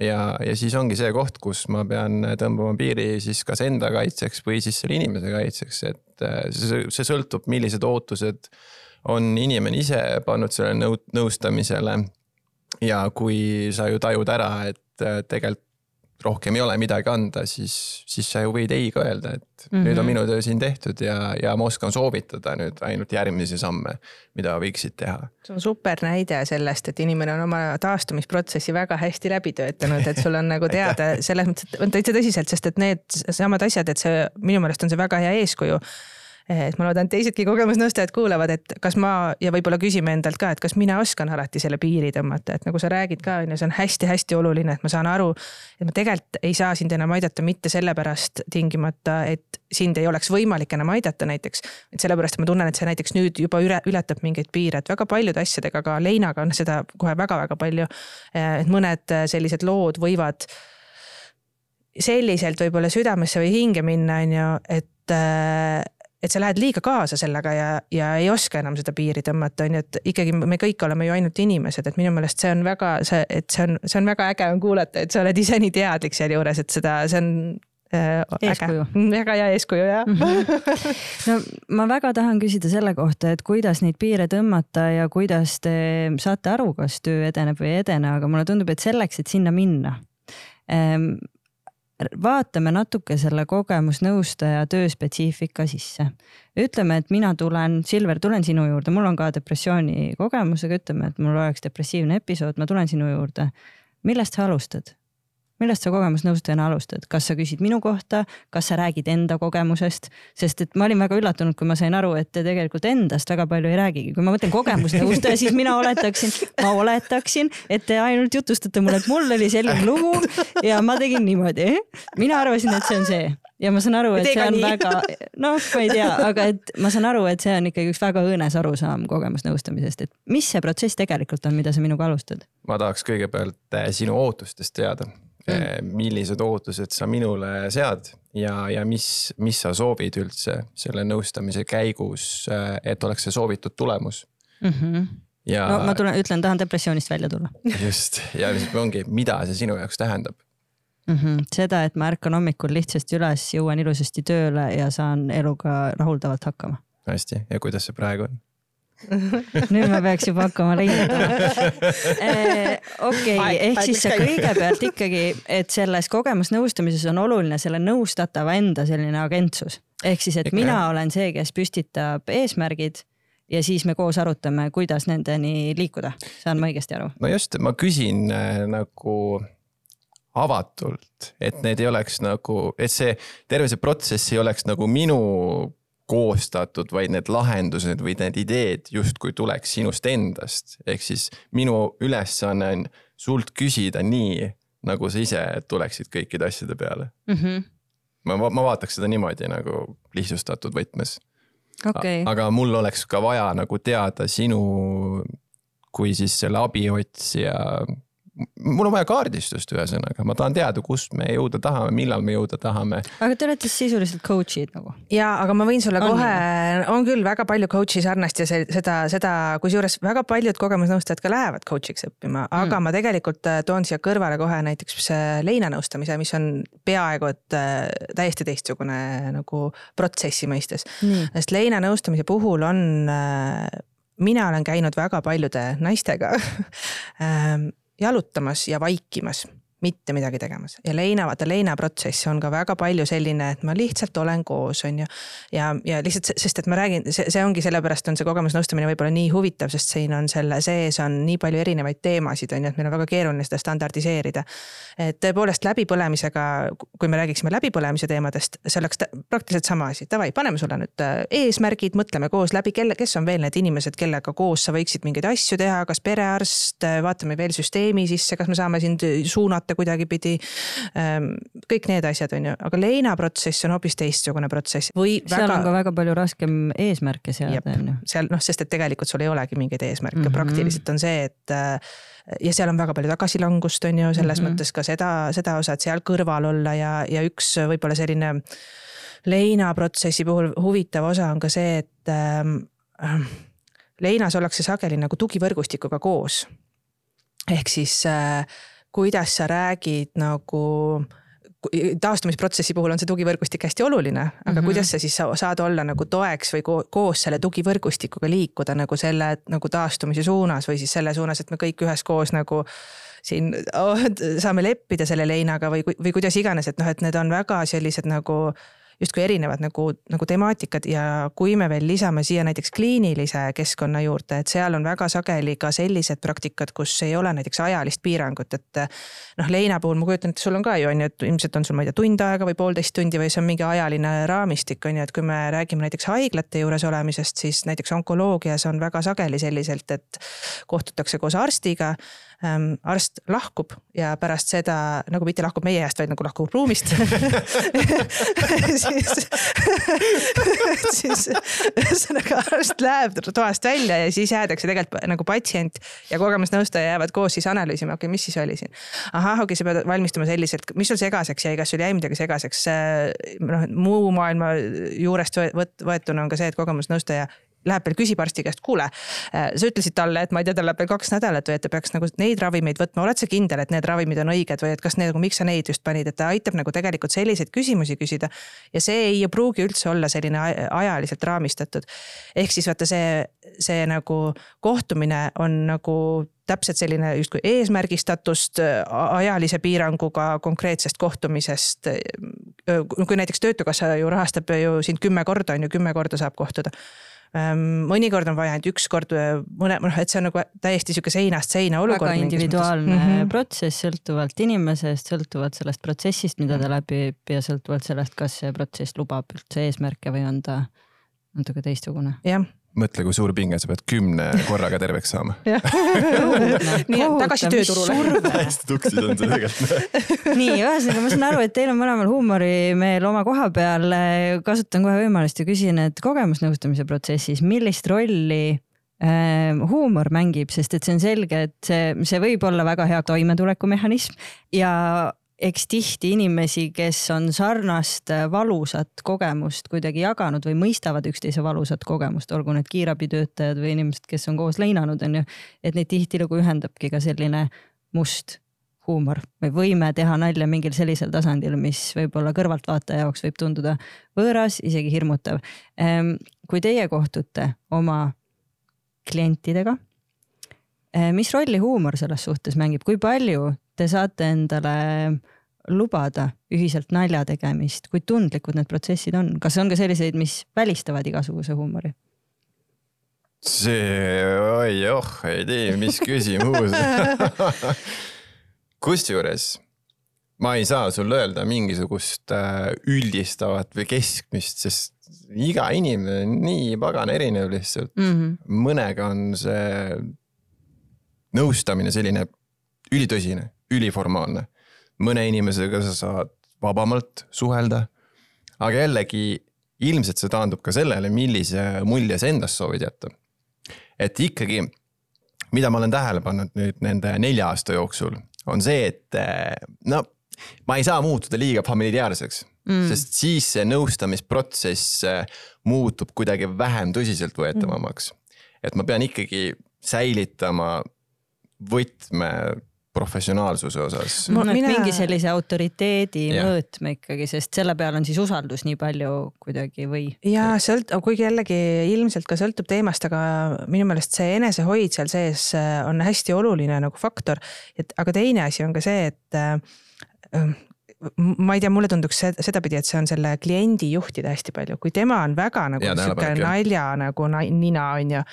[SPEAKER 1] ja, ja siis ongi see koht, kus ma pean tõmbama piiri siis kas enda kaitseks või siis selle inimese kaitseks, et äh, see, see sõltub, millised ootused on inimene ise pannud sellele nõu-, nõustamisele. ja kui sa ju tajud ära, et äh, tegelikult rohkem ei ole midagi anda, siis, siis sa ju võid ei ka öelda, et mm -hmm. nüüd on minu töö siin tehtud ja, ja ma oskan soovitada nüüd ainult järgmisi samme, mida võiksid teha.
[SPEAKER 2] see on super näide sellest, et inimene on oma taastumisprotsessi väga hästi läbi töötanud, et sul on nagu teada selles mõttes, et on täitsa tõsiselt, sest et need samad asjad, et see minu meelest on see väga hea eeskuju et ma loodan, et teisedki kogemusnõustajad kuulavad, et kas ma ja võib-olla küsime endalt ka, et kas mina oskan alati selle piiri tõmmata, et nagu sa räägid ka, on ju, see on hästi-hästi oluline, et ma saan aru, et ma tegelikult ei saa sind enam aidata mitte sellepärast tingimata, et sind ei oleks võimalik enam aidata näiteks. et sellepärast, et ma tunnen, et see näiteks nüüd juba üle, ületab mingeid piire, et väga paljude asjadega, ka Leinaga on seda kohe väga-väga palju. et mõned sellised lood võivad selliselt võib-olla südamesse või hinge minna, on ju, et et sa lähed liiga kaasa sellega ja, ja ei oska enam seda piiri tõmmata, on ju, et ikkagi me kõik oleme ju ainult inimesed, et minu meelest see on väga, see, et see on, see on väga äge on kuulata, et sa oled ise nii teadlik sealjuures, et seda, see on
[SPEAKER 3] äh, eeskuju.
[SPEAKER 2] väga hea eeskuju jah mm. -hmm.
[SPEAKER 3] no ma väga tahan küsida selle kohta, et kuidas neid piire tõmmata ja kuidas te saate aru, kas töö edeneb või ei edene, aga mulle tundub, et selleks, et sinna minna ähm, vaatame natuke selle kogemusnõustaja tööspetsiifika sisse. ütleme, et mina tulen, Silver, tulen sinu juurde, mul on ka depressiooni kogemusega, ütleme, et mul oleks depressiivne episood, ma tulen sinu juurde. millest sa alustad? Millest sa kogemusnõustajana alustad, kas sa küsid minu kohta, kas sa räägid enda kogemusest, sest et ma olin väga üllatunud, kui ma sain aru, et te tegelikult endast väga palju ei räägigi, kui ma mõtlen kogemusnõustaja, siis mina oletaksin, ma oletaksin, et te ainult jutustate mulle, et mul oli selline lugu ja ma tegin niimoodi. mina arvasin, et see on see. Ja ma saan aru, et see on väga, noh, ma ei tea, aga et ma saan aru, et see on ikkagi üks väga õõnes arusaam kogemusnõustamisest, et mis see protsess tegelikult on, mida sa minuga alustad?
[SPEAKER 1] ma tahaks kõigepealt sinu ootustest teada mm., eh, millised ootused sa minule sead ja, ja mis, mis sa soovid üldse selle nõustamise käigus, eh, et oleks see soovitud tulemus
[SPEAKER 3] mm. -hmm. ja. no ma tulen, ütlen, tahan depressioonist välja tulla.
[SPEAKER 1] just ja siis ongi, mida see sinu jaoks tähendab.
[SPEAKER 3] mm. -hmm. seda, et ma ärkan hommikul lihtsasti üles, jõuan ilusasti tööle ja saan eluga rahuldavalt hakkama.
[SPEAKER 1] hästi, ja kuidas see praegu on?
[SPEAKER 3] nüüd ma peaks juba hakkama leidma. okei, ehk siis sa kõigepealt ikkagi, et selles kogemusnõustamises on oluline selle nõustatava enda selline agentsus. ehk siis, et Ikka, mina olen see, kes püstitab eesmärgid ja siis me koos arutame, kuidas nendeni liikuda. saan ma õigesti aru?
[SPEAKER 1] no just, ma küsin äh, nagu avatult, et need ei oleks nagu, et see terve see protsess ei oleks nagu minu koostatud, vaid need lahendused või need ideed justkui tuleks sinust endast. ehk siis minu ülesanne on sult küsida nii, nagu sa ise tuleksid kõikide asjade peale mm. -hmm. ma, ma vaataks seda niimoodi nagu lihtsustatud võtmes
[SPEAKER 3] okay..
[SPEAKER 1] aga mul oleks ka vaja nagu teada sinu kui siis selle abiotsija mul on vaja kaardistust, ühesõnaga, ma tahan teada, kust me jõuda tahame, millal me jõuda tahame.
[SPEAKER 3] aga te olete sisuliselt coach'id nagu?
[SPEAKER 2] ja, aga ma võin sulle on kohe, on küll väga palju coach'i sarnast ja see, seda, seda, kusjuures väga paljud kogemusnõustajad ka lähevad coach'iks õppima, aga mm. ma tegelikult äh, toon siia kõrvale kohe näiteks leinanõustamise, mis on peaaegu et äh, täiesti teistsugune nagu protsessi mõistes. sest leinanõustamise puhul on äh, mina olen käinud väga paljude naistega ähm, jalutamas ja vaikimas mitte midagi tegemas ja leina, vaata leinaprotsess on ka väga palju selline, et ma lihtsalt olen koos, on ju. ja, ja lihtsalt, sest et ma räägin, see, see ongi sellepärast on see kogemusnõustamine võib-olla nii huvitav, sest siin on selle sees on nii palju erinevaid teemasid, on ju, et meil on väga keeruline seda standardiseerida. et tõepoolest läbipõlemisega, kui me räägiksime läbipõlemise teemadest, see oleks praktiliselt sama asi, davai, paneme sulle nüüd äh, eesmärgid, mõtleme koos läbi, kelle, kes on veel need inimesed, kellega koos sa võiksid mingeid asju teha, kas perearst, vaatame veel süsteemi sisse, kas me saame sind suunata mõõta kuidagipidi. Ehm, kõik need asjad on ju, aga leinaprotsess on hoopis teistsugune protsess
[SPEAKER 3] või seal väga... on ka väga palju raskem eesmärke seada on ju.
[SPEAKER 2] seal noh, sest et tegelikult sul ei olegi mingeid eesmärke mm, -hmm. praktiliselt on see, et äh, ja seal on väga palju tagasilangust, on ju, selles mm -hmm. mõttes ka seda, seda osa, et seal kõrval olla ja, ja üks võib-olla selline leinaprotsessi puhul huvitav osa on ka see, et äh, leinas ollakse sageli nagu tugivõrgustikuga koos. ehk siis äh, kuidas sa räägid nagu taastumisprotsessi puhul on see tugivõrgustik hästi oluline, aga mm -hmm. kuidas sa siis saad olla nagu toeks või ko koos selle tugivõrgustikuga liikuda nagu selle nagu taastumise suunas või siis selle suunas, et me kõik üheskoos nagu siin oh, saame leppida selle leinaga või, või kuidas iganes, et noh, et need on väga sellised nagu justkui erinevad nagu, nagu temaatikad ja kui me veel lisame siia näiteks kliinilise keskkonna juurde, et seal on väga sageli ka sellised praktikad, kus ei ole näiteks ajalist piirangut, et noh, leina puhul ma kujutan ette, sul on ka ju on ju, et ilmselt on sul, ma ei tea, tund aega või poolteist tundi või see on mingi ajaline raamistik on ju, et kui me räägime näiteks haiglate juures olemisest, siis näiteks onkoloogias on väga sageli selliselt, et kohtutakse koos arstiga ähm, arst lahkub ja pärast seda nagu mitte lahkub meie eest, vaid nagu lahkub ruumist siis, siis ühesõnaga arst läheb toast välja ja siis jäädakse tegelikult nagu patsient ja kogemusnõustaja jäävad koos siis analüüsima, okei okay,, mis siis oli siin. ahah, okei okay,, sa pead valmistuma selliselt, mis sul segaseks jäi, kas sul jäi midagi segaseks? noh, muu maailma juurest võetuna on ka see, et kogemusnõustaja läheb veel küsib arsti käest, kuule, äh, sa ütlesid talle, et ma ei tea, tal läheb veel kaks nädalat või et ta peaks nagu neid ravimeid võtma, oled sa kindel, et need ravimid on õiged või et kas need nagu, miks sa neid just panid, et ta aitab nagu tegelikult selliseid küsimusi küsida. ja see ei pruugi üldse olla selline ajaliselt raamistatud. ehk siis vaata see, see nagu kohtumine on nagu täpselt selline justkui eesmärgistatust ajalise piiranguga konkreetsest kohtumisest. kui näiteks Töötukassa ju rahastab ju sind kümme korda on ju, kümme korda saab kohtuda mõnikord on vaja ainult üks kord mõne, noh, et see on nagu täiesti sihuke seinast seina olukord.
[SPEAKER 3] väga individuaalne mm -hmm. protsess, sõltuvalt inimesest, sõltuvalt sellest protsessist, mida ta läbib ja sõltuvalt sellest, kas see protsess lubab üldse eesmärke või on ta natuke teistsugune.
[SPEAKER 2] jah
[SPEAKER 1] mõtle, kui suur pinge, sa pead kümne korraga terveks saama.
[SPEAKER 2] nii, tagasi tööturule.
[SPEAKER 1] hästi tuksis on see tegelikult.
[SPEAKER 3] nii, ühesõnaga ma saan aru, et teil on mõlemal huumorimeel oma koha peal. kasutan kohe võimalust ja küsin, et kogemusnõustamise protsessis, millist rolli äh, huumor mängib, sest et see on selge, et see, see võib olla väga hea toimetulekumehhanism ja eks tihti inimesi, kes on sarnast äh, valusat kogemust kuidagi jaganud või mõistavad üksteise valusat kogemust, olgu need kiirabitöötajad või inimesed, kes on koos leinanud, on ju, et neid tihtilugu ühendabki ka selline must huumor või võime teha nalja mingil sellisel tasandil, mis võib-olla kõrvaltvaataja jaoks võib tunduda võõras, isegi hirmutav. Ehm, kui teie kohtute oma klientidega, eh, mis rolli huumor selles suhtes mängib, kui palju te saate endale lubada ühiselt nalja tegemist, kui tundlikud need protsessid on, kas on ka selliseid, mis välistavad igasuguse huumori?
[SPEAKER 1] see, oi oh, ei tea, mis küsimus kusjuures ma ei saa sulle öelda mingisugust äh, üldistavat või keskmist, sest iga inimene on nii pagana erinev lihtsalt mm. -hmm. mõnega on see nõustamine selline ülitõsine, üliformaalne. Mõne inimesega sa saad vabamalt suhelda. aga jällegi ilmselt see taandub ka sellele, millise mulje sa endast soovid jätta et ikkagi, mida ma olen tähele pannud nüüd nende nelja aasta jooksul, on see, et eh, no ma ei saa muutuda liiga familiaarseks mm., sest siis see nõustamisprotsess eh, muutub kuidagi vähem tõsiseltvõetavamaks mm.. et ma pean ikkagi säilitama võtme professionaalsuse osas.
[SPEAKER 3] Mina... mingi sellise autoriteedi yeah. mõõtme ikkagi, sest selle peal on siis usaldus nii palju kuidagi või?
[SPEAKER 2] ja sõlt-, kuigi jällegi ilmselt ka sõltub teemast, aga minu meelest see enesehoid seal sees äh, on hästi oluline nagu faktor. et aga teine asi on ka see, et äh, ma ei tea, mulle tunduks sedapidi, et see on selle kliendi juhtida hästi palju, kui tema on väga nagu sihuke nalja nagu nina on ju,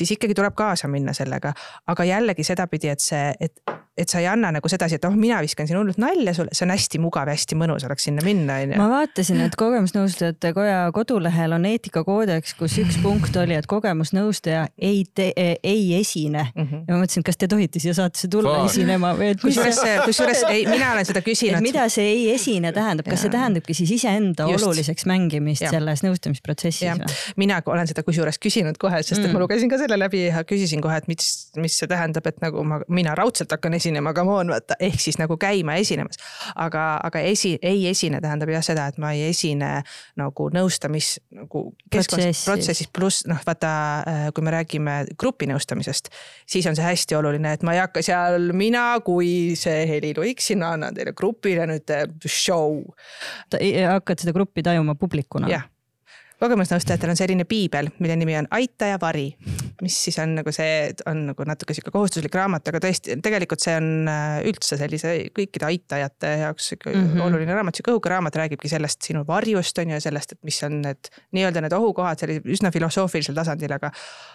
[SPEAKER 2] siis ikkagi tuleb kaasa minna sellega, aga jällegi sedapidi, et see, et et sa ei anna nagu sedasi, et oh, mina viskan siin hullult nalja sulle, see on hästi mugav ja hästi mõnus oleks sinna minna, on ju.
[SPEAKER 3] ma vaatasin, et Kogemusnõustajate Koja kodulehel on eetikakoodeks, kus üks punkt oli, et kogemusnõustaja ei tee, ei esine mm. -hmm. ja ma mõtlesin, kas te tohite siia saatesse tulla Faa. esinema või et.
[SPEAKER 2] kusjuures, kusjuures ei, mina olen seda küsinud.
[SPEAKER 3] mida see ei esine tähendab, kas see tähendabki siis iseenda Just. oluliseks mängimist ja. selles nõustamisprotsessis või?
[SPEAKER 2] mina olen seda kusjuures küsinud kohe, sest et mm. ma lugesin ka selle läbi ja küsisin kohe, et mis, mis see tähendab, et nagu ma, mina raudselt hakkan esinema esinema, come on, vaata, ehk siis nagu käima esinemas. aga, aga esi, ei esine tähendab jah seda, et ma ei esine nagu nõustamis nagu keskkonnas protsessis, pluss noh, vaata, äh, kui me räägime grupinõustamisest, siis on see hästi oluline, et ma ei hakka seal, mina kui see Heli Luik, sinna annan teile grupile nüüd äh, show.
[SPEAKER 3] hakkad seda gruppi tajuma publikuna?
[SPEAKER 2] jah kogemusnõustajatel on selline piibel, mille nimi on Aita ja vari, mis siis on nagu see, on nagu natuke sihuke kohustuslik raamat, aga tõesti, tegelikult see on äh, üldse sellise kõikide aitajate jaoks mm -hmm. oluline raamat. sihuke õhuke raamat räägibki sellest sinu varjust on ju, sellest, et mis on need nii-öelda need ohukohad sellisel üsna filosoofilisel tasandil, aga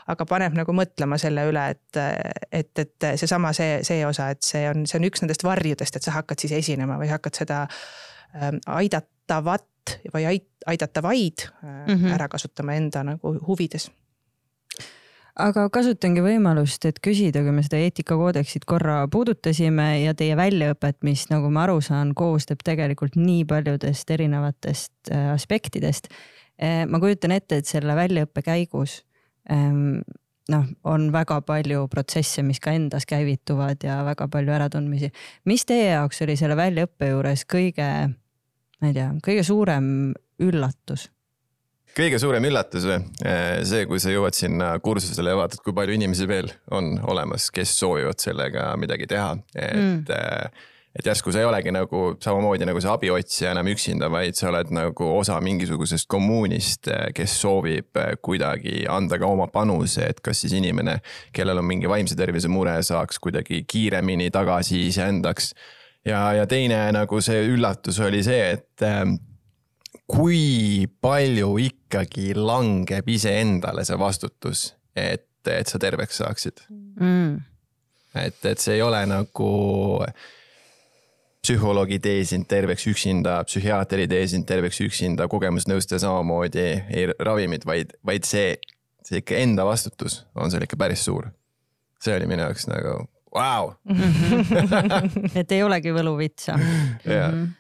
[SPEAKER 2] aga paneb nagu mõtlema selle üle, et, et, et seesama see, see osa, et see on, see on üks nendest varjudest, et sa hakkad siis esinema või hakkad seda ähm, aidatavat või aidata vaid mm -hmm. ära kasutama enda nagu huvides
[SPEAKER 3] aga kasutangi võimalust, et küsida, kui me seda eetikakoodeksit korra puudutasime ja teie väljaõpet, mis nagu ma aru saan, koosneb tegelikult nii paljudest erinevatest äh, aspektidest. Äh, ma kujutan ette, et selle väljaõppe käigus ähm, noh, on väga palju protsesse, mis ka endas käivituvad ja väga palju äratundmisi. mis teie jaoks oli selle väljaõppe juures kõige ma ei tea, kõige suurem üllatus?
[SPEAKER 1] kõige suurem üllatus või? See, kui sa jõuad sinna kursusele ja vaatad, kui palju inimesi veel on olemas, kes soovivad sellega midagi teha, et mm et järsku sa ei olegi nagu samamoodi nagu see abiotsija enam üksinda, vaid sa oled nagu osa mingisugusest kommuunist, eh, kes soovib kuidagi anda ka oma panuse, et kas siis inimene, kellel on mingi vaimse tervise mure, saaks kuidagi kiiremini tagasi iseendaks ja, ja teine nagu see üllatus oli see, et ähm, kui palju ikkagi langeb iseendale see vastutus, et, et sa terveks saaksid mm.. et, et see ei ole nagu psühholoogi tee sind terveks üksinda, psühhiaater ei tee sind terveks üksinda, kogemusnõustaja samamoodi, ei ravimid, vaid, vaid see, see ikka enda vastutus on seal ikka päris suur. see oli minu jaoks nagu Vau!
[SPEAKER 3] et ei olegi võluvitsa
[SPEAKER 1] yeah.. Mhm.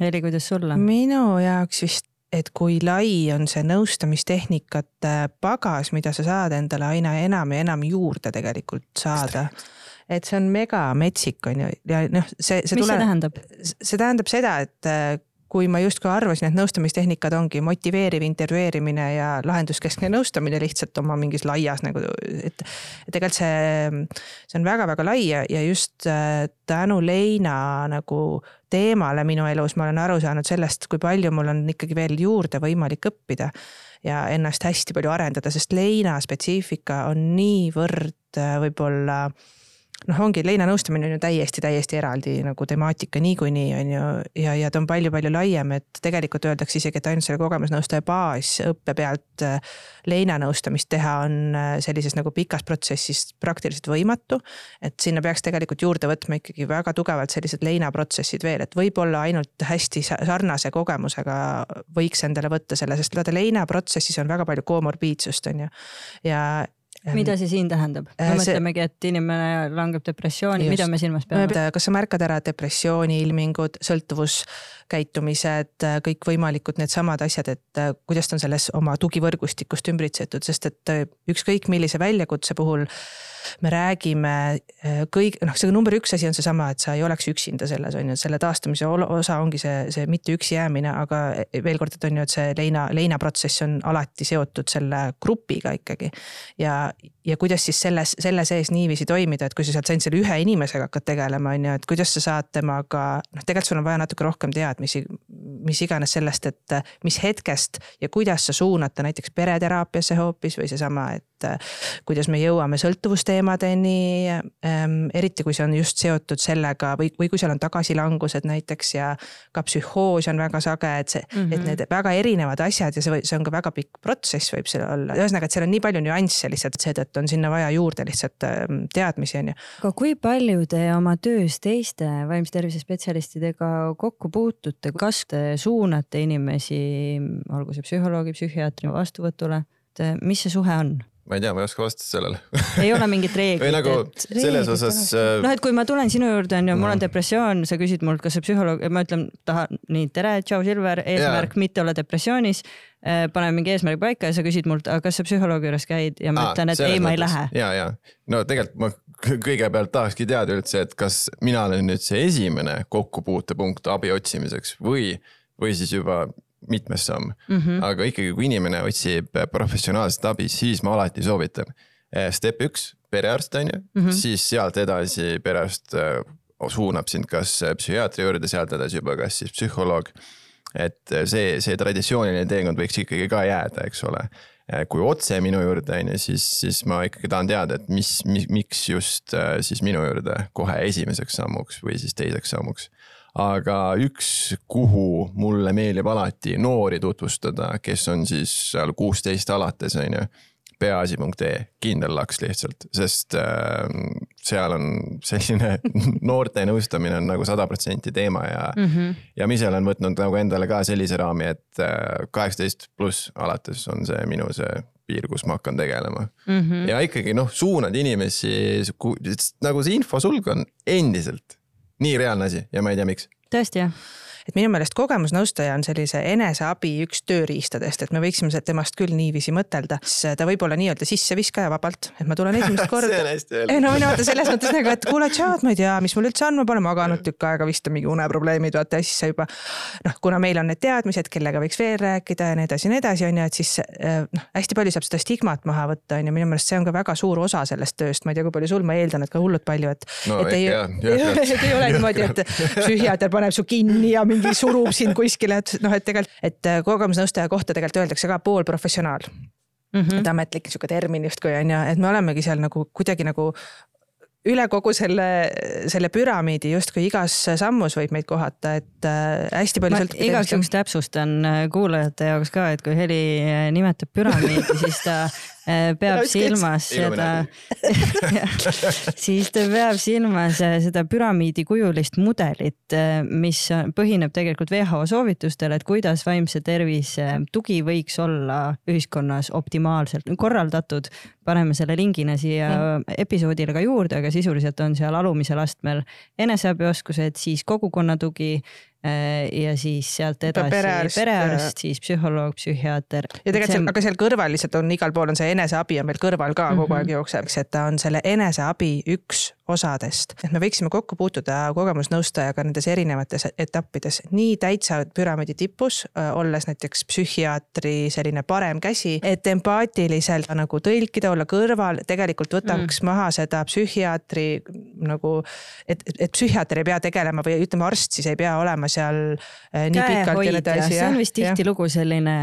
[SPEAKER 3] Heli, kuidas sulle?
[SPEAKER 2] minu jaoks vist, et kui lai on see nõustamistehnikate pagas, mida sa saad endale aina enam ja enam juurde tegelikult saada et see on megametsik, on ju, ja noh, see, see
[SPEAKER 3] mis tule... see tähendab?
[SPEAKER 2] see tähendab seda, et kui ma justkui arvasin, et nõustamistehnikad ongi motiveeriv intervjueerimine ja lahenduskeskne nõustamine lihtsalt oma mingis laias nagu, et. et tegelikult see, see on väga-väga lai ja, ja just äh, tänu Leina nagu teemale minu elus ma olen aru saanud sellest, kui palju mul on ikkagi veel juurde võimalik õppida ja ennast hästi palju arendada, sest leina spetsiifika on niivõrd äh, võib-olla äh, noh, ongi leinanõustamine on ju täiesti, täiesti eraldi nagu temaatika niikuinii on ju ja, ja ta on palju-palju laiem, et tegelikult öeldakse isegi, et ainult selle kogemusnõustaja baasõppe pealt äh, leinanõustamist teha on äh, sellises nagu pikas protsessis praktiliselt võimatu. et sinna peaks tegelikult juurde võtma ikkagi väga tugevalt sellised leinaprotsessid veel, et võib-olla ainult hästi sarnase kogemusega võiks endale võtta selle, sest vaata leinaprotsessis on väga palju komorbiidsust on ju. ja,
[SPEAKER 3] mida see siin tähendab? me äh, mõtlemegi, et inimene langeb depressiooni, mida me silmas peame?
[SPEAKER 2] kas sa märkad ära depressiooni ilmingud, sõltuvuskäitumised, äh, kõikvõimalikud needsamad asjad, et äh, kuidas ta on selles oma tugivõrgustikust ümbritsetud, sest et ükskõik millise väljakutse puhul me räägime äh, kõik, noh, see number üks asi on seesama, et sa ei oleks üksinda selles on ju, selle taastamise osa ongi see, see mitte üksi jäämine, aga veel kord, et on ju, et see leina, leinaprotsess on alati seotud selle grupiga ikkagi. ja, ja kuidas siis selles, selle sees niiviisi toimida, et kui sa sealt ainult selle ühe inimesega hakkad tegelema, on ju, et kuidas sa saad temaga, noh, tegelikult sul on vaja natuke rohkem teadmisi, mis iganes sellest, et mis hetkest ja kuidas sa suunad ta näiteks pereteraapiasse hoopis või seesama, et kuidas me jõuame sõltuvusteemadeni ähm,. eriti kui see on just seotud sellega või, või kui seal on tagasilangused näiteks ja ka psühhoos on väga sage, et see mm, -hmm. et mhm. need väga erinevad asjad ja see see on ka väga pikk protsess võib seal olla, ühesõnaga, et seal on nii palju nüansse lihtsalt, seetõttu on sinna vaja juurde lihtsalt ähm, teadmisi on ju.
[SPEAKER 3] aga kui palju te oma töös teiste vaimse tervise spetsialistidega kokku puutute, kas te suunate inimesi, olgu see psühholoogi, psühhiaatri vastuvõtule, et mis see suhe on?
[SPEAKER 1] Ma ei tea, ma ei oska vastata sellele
[SPEAKER 3] ei ole mingit reeglit
[SPEAKER 1] nagu et... selles osas.
[SPEAKER 3] Äh, noh, et kui ma tulen sinu juurde, on ju, mul on depressioon, sa küsid mult, kas see psühholoog, ma ütlen, tahan nii, tere, tšau, Silver, eesmärk yeah. mitte olla depressioonis. Äh, paneme mingi eesmärgi paika ja sa küsid mult, aga kas sa psühholoogi juures käid ja ma Aa, ütlen, et ei, ma ei lähe.
[SPEAKER 1] ja, ja no tegelikult ma kõigepealt tahakski teada üldse, et kas mina olen nüüd see esimene kokkupuutepunkt abi otsimiseks või, või siis juba mitmes samm mm. -hmm. aga ikkagi, kui inimene otsib professionaalset abi, siis ma alati soovitan. Eh, step üks, perearst on ju mm, -hmm. siis sealt edasi perearst eh, suunab sind kas psühhiaatri juurde, sealt edasi juba kas siis psühholoog. et see, see traditsiooniline teekond võiks ikkagi ka jääda, eks ole. Eh, kui otse minu juurde on ju, siis, siis ma ikkagi tahan teada, et mis, mis, miks just siis minu juurde kohe esimeseks sammuks või siis teiseks sammuks aga üks, kuhu mulle meeldib alati noori tutvustada, kes on siis seal kuusteist alates, on ju peaasi.ee, kindel laks lihtsalt, sest äh, seal on selline noorte nõustamine on nagu sada protsenti teema ja mm, -hmm. ja ma ise olen võtnud nagu endale ka sellise raami, et äh, kaheksateist äh, pluss alates on see minu see piir, kus ma hakkan tegelema mm. -hmm. ja ikkagi noh, suunad inimesi, nagu see infosulg on endiselt nii reaalne asi ja ma ei tea, miks.
[SPEAKER 3] tõesti jah
[SPEAKER 2] et minu meelest kogemusnõustaja on sellise eneseabi üks tööriistadest, et me võiksime temast küll niiviisi mõtelda, siis ta võib olla nii-öelda sisseviskaja vabalt, et ma tulen esimest korda.
[SPEAKER 1] see on hästi öeldud.
[SPEAKER 2] ei no mina vaata selles mõttes nagu, et kuule, tšaad, ma ei tea, mis mul üldse on, ma pole maganud tükk aega, vist on mingi uneprobleemid, vaata ja siis sa juba. noh, kuna meil on need teadmised, kellega võiks veel rääkida ja nii edasi ja nii edasi, on ju, et siis eh, noh, hästi palju saab seda stigmat maha võtta, on ju, minu meelest see on ka väga suur osa sellest tööst, ma ei tea, kui palju sul, ma eeldan, et ka hullult palju, et
[SPEAKER 1] no,.
[SPEAKER 2] et
[SPEAKER 1] ei,
[SPEAKER 2] ei ole niimoodi, et psühhiaater paneb su kinni ja mingi surub sind kuskile, et noh, et tegelikult, et äh, kogemusnõustaja kohta tegelikult öeldakse ka poolprofessionaal mm. -hmm. et ametlik sihuke termin justkui on ju, et me olemegi seal nagu kuidagi nagu üle kogu selle, selle püramiidi justkui igas sammus võib meid kohata, et äh, hästi palju
[SPEAKER 3] sõltub. igaks juhuks täpsustan äh, kuulajate jaoks ka, et kui Heli nimetab püramiidi, siis ta peab silmas seda, siis ta peab silmas äh, seda püramiidikujulist mudelit, äh, mis põhineb tegelikult WHO soovitustel, et kuidas vaimse tervise tugi võiks olla ühiskonnas optimaalselt korraldatud. paneme selle lingina siia mm. episoodile ka juurde, aga sisuliselt on seal alumisel astmel eneseabioskused, siis kogukonna tugi ja siis sealt edasi perearst, perearst, siis psühholoog, psühhiaater.
[SPEAKER 2] ja tegelikult see, aga seal kõrval lihtsalt on igal pool on see eneseabi on meil kõrval ka mm -hmm. kogu mhm. aeg jookseb, eks, et ta on selle eneseabi üks osadest. et me võiksime kokku puutuda kogemusnõustajaga nendes erinevates etappides, nii täitsa püramiidi tipus, olles näiteks psühhiaatri selline parem käsi, et empaatiliselt nagu tõlkida, olla kõrval, tegelikult võtaks mm. maha seda psühhiaatri nagu, et, et psühhiaater ei pea tegelema või ütleme, arst siis ei pea olema seal äh, nii pikalt ja nii edasi.
[SPEAKER 3] see on vist tihtilugu selline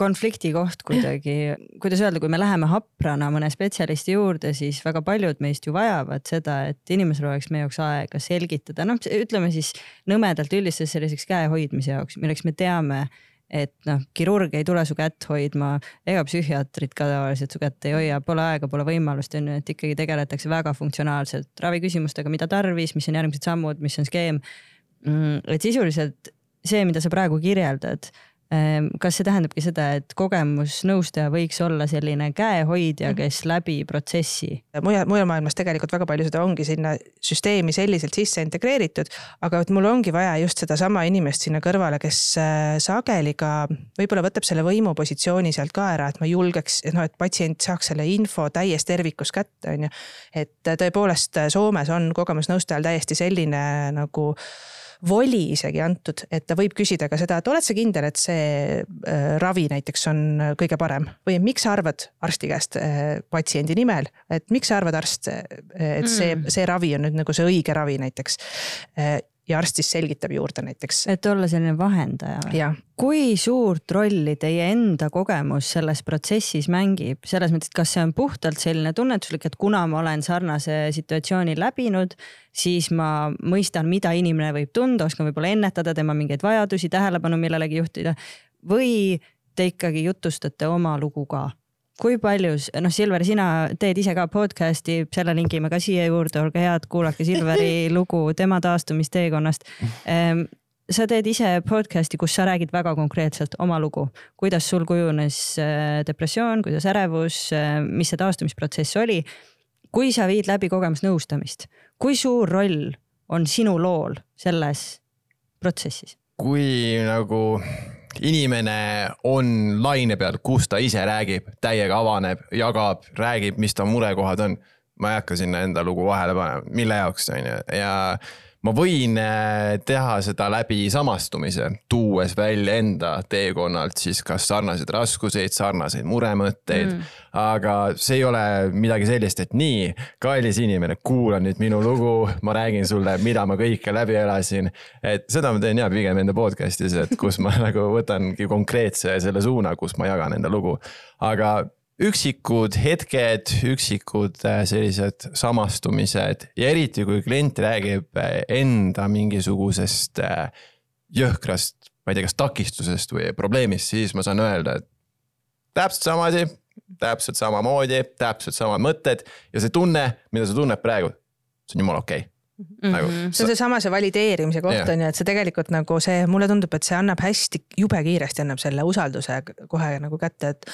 [SPEAKER 3] konflikti koht kuidagi, kuidas öelda, kui me läheme haprana mõne spetsialisti juurde, siis väga paljud meist ju vajavad seda, et inimesel oleks meie jaoks aega selgitada, noh, ütleme siis nõmedalt üldistades selliseks käe hoidmise jaoks, milleks me teame et noh, kirurg ei tule su kätt hoidma ega psühhiaatrid ka tavaliselt su kätt ei hoia, pole aega, pole võimalust, on ju, et ikkagi tegeletakse väga funktsionaalselt raviküsimustega, mida tarvis, mis on järgmised sammud, mis on skeem. Mm, et sisuliselt see, mida sa praegu kirjeldad Ehm, kas see tähendabki seda, et kogemusnõustaja võiks olla selline käehoidja, mhm. kes läbi protsessi?
[SPEAKER 2] mujal, mujal maailmas tegelikult väga palju seda ongi sinna süsteemi selliselt sisse integreeritud, aga et mul ongi vaja just sedasama inimest sinna kõrvale, kes äh, sageli ka võib-olla võtab selle võimupositsiooni sealt ka ära, et ma julgeks, et noh, et patsient saaks selle info täies tervikus kätte, on ju. et tõepoolest Soomes on kogemusnõustajal täiesti selline nagu voli isegi antud, et ta võib küsida ka seda, et oled sa kindel, et see äh, ravi näiteks on äh, kõige parem või miks sa arvad arsti käest äh, patsiendi nimel, et miks sa arvad arst, et see, mm. see ravi on nüüd nagu see õige ravi näiteks ja arst siis selgitab juurde näiteks.
[SPEAKER 3] et olla selline vahendaja või? kui suurt rolli teie enda kogemus selles protsessis mängib, selles mõttes, et kas see on puhtalt selline tunnetuslik, et kuna ma olen sarnase situatsiooni läbinud, siis ma mõistan, mida inimene võib tunda, oskan võib-olla ennetada tema mingeid vajadusi, tähelepanu millelegi juhtida või te ikkagi jutustate oma lugu ka kui palju, noh, Silver, sina teed ise ka podcast'i, selle lingime ka siia juurde, olge head, kuulake Silveri lugu tema taastumisteekonnast. Ehm, sa teed ise podcast'i, kus sa räägid väga konkreetselt oma lugu, kuidas sul kujunes äh, depressioon, kuidas ärevus, äh, mis see taastumisprotsess oli. kui sa viid läbi kogemusnõustamist, kui suur roll on sinu lool selles protsessis?
[SPEAKER 1] kui nagu inimene on laine peal, kus ta ise räägib, täiega avaneb, jagab, räägib, mis ta murekohad on. ma ei hakka sinna enda lugu vahele panema, mille jaoks, on ju, ja ma võin äh, teha seda läbi samastumise, tuues välja enda teekonnalt siis kas sarnaseid raskuseid, sarnaseid muremõtteid mm.. aga see ei ole midagi sellist, et nii, kallis inimene, kuula nüüd minu lugu, ma räägin sulle, mida ma kõike läbi elasin. et seda ma teen ja pigem enda podcast'is, et kus ma nagu võtangi konkreetse selle suuna, kus ma jagan enda lugu. aga üksikud hetked, üksikud äh, sellised samastumised ja eriti, kui klient räägib äh, enda mingisugusest äh, jõhkrast, ma ei tea, kas takistusest või probleemist, siis ma saan öelda, et täpselt sama asi, täpselt samamoodi, täpselt samad mõtted ja see tunne, mida sa tunned praegu, see on jumala okei okay.
[SPEAKER 2] Mm -hmm. see on seesama see valideerimise koht yeah. on ju, et see tegelikult nagu see, mulle tundub, et see annab hästi, jube kiiresti annab selle usalduse kohe nagu kätte, et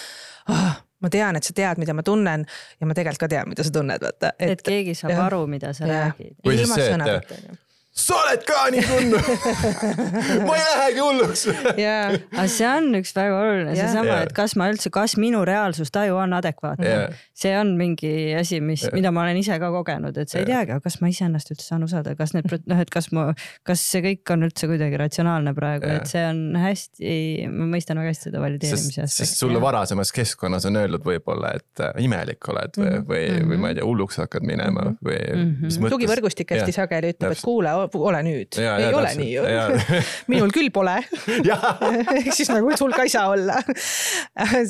[SPEAKER 2] oh, ma tean, et sa tead, mida ma tunnen ja ma tegelikult ka tean, mida sa tunned, vaata.
[SPEAKER 3] et keegi saab ja, aru, mida sa ja. räägid.
[SPEAKER 1] ilma sõnadeta sa oled ka nii tundnud ma ei lähegi hulluks
[SPEAKER 3] yeah.. aga see on üks väga oluline seesama yeah., et kas ma üldse, kas minu reaalsustaju on adekvaatne yeah.. See on mingi asi, mis mida ma olen ise ka kogenud, et sa ei teagi, kas ma iseennast üldse saan usaldada, kas need noh, et kas ma, kas see kõik on üldse kuidagi ratsionaalne praegu et see on hästi, ma mõistan väga hästi seda valideerimise
[SPEAKER 1] aspekti. sest sulle varasemas keskkonnas on öeldud võib-olla, et äh, imelik oled või mm, -hmm. või, või ma ei tea, hulluks hakkad minema mm -hmm. või mm -hmm.
[SPEAKER 2] tugivõrgustik hästi sageli ütleb, et kuule ole nüüd. ei ja, ole nii ju. minul küll pole ehk siis nagu sul ka ei saa olla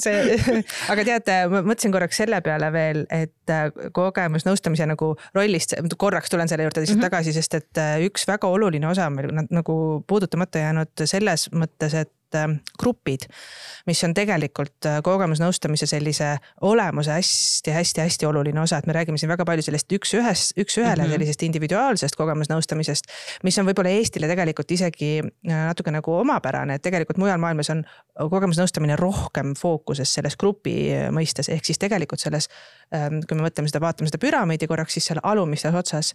[SPEAKER 2] see, aga teate, ma mõtlesin korraks selle peale veel, et äh, kogemusnõustamise nagu rollist, korraks tulen selle juurde lihtsalt mm -hmm. tagasi, sest et äh, üks väga oluline osa on meil nagu puudutamata jäänud selles mõttes, et grupid mis on tegelikult äh, kogemusnõustamise sellise olemuse hästi-hästi-hästi oluline osa, et me räägime siin väga palju sellest üks-ühes, üks-ühele mm -hmm. sellisest individuaalsest kogemusnõustamisest, mis on võib-olla Eestile tegelikult isegi äh, natuke nagu omapärane, et tegelikult mujal maailmas on kogemusnõustamine rohkem fookuses selles grupi äh, mõistes, ehk siis tegelikult selles, ähm, kui me mõtleme seda, vaatame seda püramiidi korraks, siis seal alumises otsas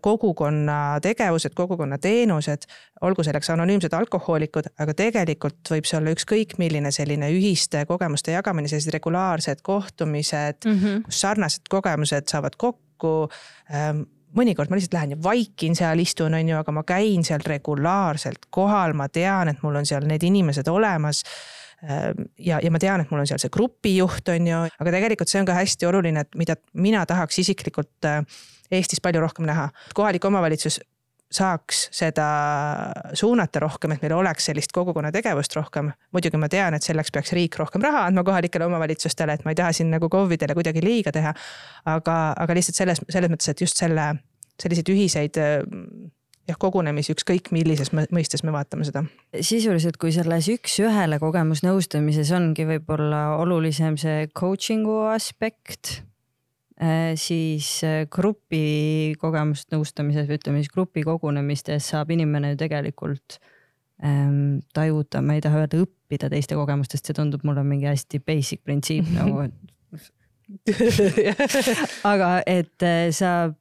[SPEAKER 2] kogukonna tegevused, kogukonna teenused, olgu selleks anonüümsed alkohoolikud, aga tegelikult võib see olla ükskõik milline selline ühiste kogemuste jagamine, sellised regulaarsed kohtumised mm, -hmm. kus sarnased kogemused saavad kokku ähm, mõnikord ma lihtsalt lähen ja vaikin seal, istun, on ju, aga ma käin seal regulaarselt kohal, ma tean, et mul on seal need inimesed olemas Ehm, ja, ja ma tean, et mul on seal see grupijuht, on ju, aga tegelikult see on ka hästi oluline, et mida mina tahaks isiklikult äh, Eestis palju rohkem näha. kohalik omavalitsus saaks seda suunata rohkem, et meil oleks sellist kogukonna tegevust rohkem. muidugi ma tean, et selleks peaks riik rohkem raha andma kohalikele omavalitsustele, et ma ei taha siin nagu KOV-idele kuidagi liiga teha. aga, aga lihtsalt selles, selles mõttes, et just selle, selliseid ühiseid jah, kogunemisi, ükskõik millises mõistes me vaatame seda.
[SPEAKER 3] sisuliselt, kui selles üks-ühele kogemusnõustamises ongi võib-olla olulisem see coaching'u aspekt, siis äh, grupi kogemusnõustamises või ütleme siis grupi kogunemistes saab inimene ju tegelikult ähm, tajuda, ma ei taha öelda õppida teiste kogemustest, see tundub mulle mingi hästi basic printsiip nagu aga et äh, saab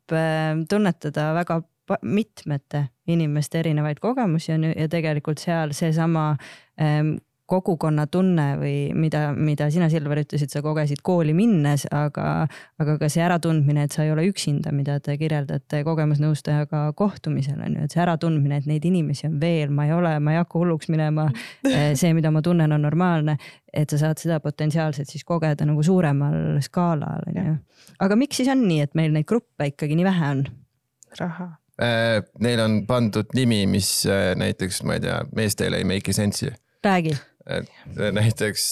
[SPEAKER 3] tunnetada väga mitmete inimeste erinevaid kogemusi on ju ja tegelikult seal seesama ähm, kogukonnatunne või mida, mida sina, Silver, ütlesid, sa kogesid kooli minnes, aga, aga ka see äratundmine, et sa ei ole üksinda, mida te kirjeldate kogemusnõustajaga kohtumisel on ju, et see äratundmine, et neid inimesi on veel, ma ei ole, ma ei hakka hulluks minema. Eh, see, mida ma tunnen, on normaalne, et sa saad seda potentsiaalselt siis kogeda nagu suuremal skaalal on ju. aga miks siis on nii, et meil neid gruppe ikkagi nii vähe on?
[SPEAKER 2] raha
[SPEAKER 1] Äh, neil on pandud nimi, mis äh, näiteks, ma ei tea, meestele ei make'i sense'i.
[SPEAKER 3] räägi.
[SPEAKER 1] Et äh, näiteks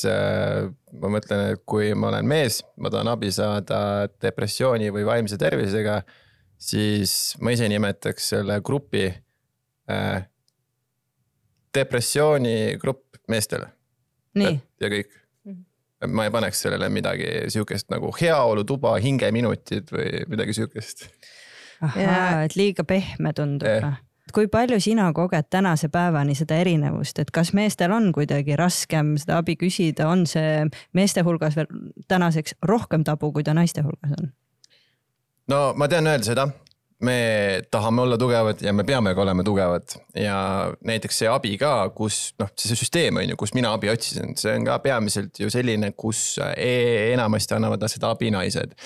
[SPEAKER 1] ma mõtlen, et kui ma olen mees, ma tahan abi saada depressiooni või vaimse tervisega, siis ma ise nimetaks selle grupi äh, depressioonigrupp meestele. ja kõik. Ma ei paneks sellele midagi sihukest nagu heaolutuba, hingeminutid või midagi sihukest
[SPEAKER 3] ahaa, et liiga pehme tundub või? Kui palju sina koged tänase päevani seda erinevust, et kas meestel on kuidagi raskem seda abi küsida, on see meeste hulgas veel tänaseks rohkem tabu, kui ta naiste hulgas on?
[SPEAKER 1] no ma tean öelda seda, me tahame olla tugevad ja me peamegi olema tugevad. Ja näiteks see abi ka, kus noh, see süsteem on ju, kus mina abi otsisin, see on ka peamiselt ju selline, kus e enamasti annavad seda abi naised.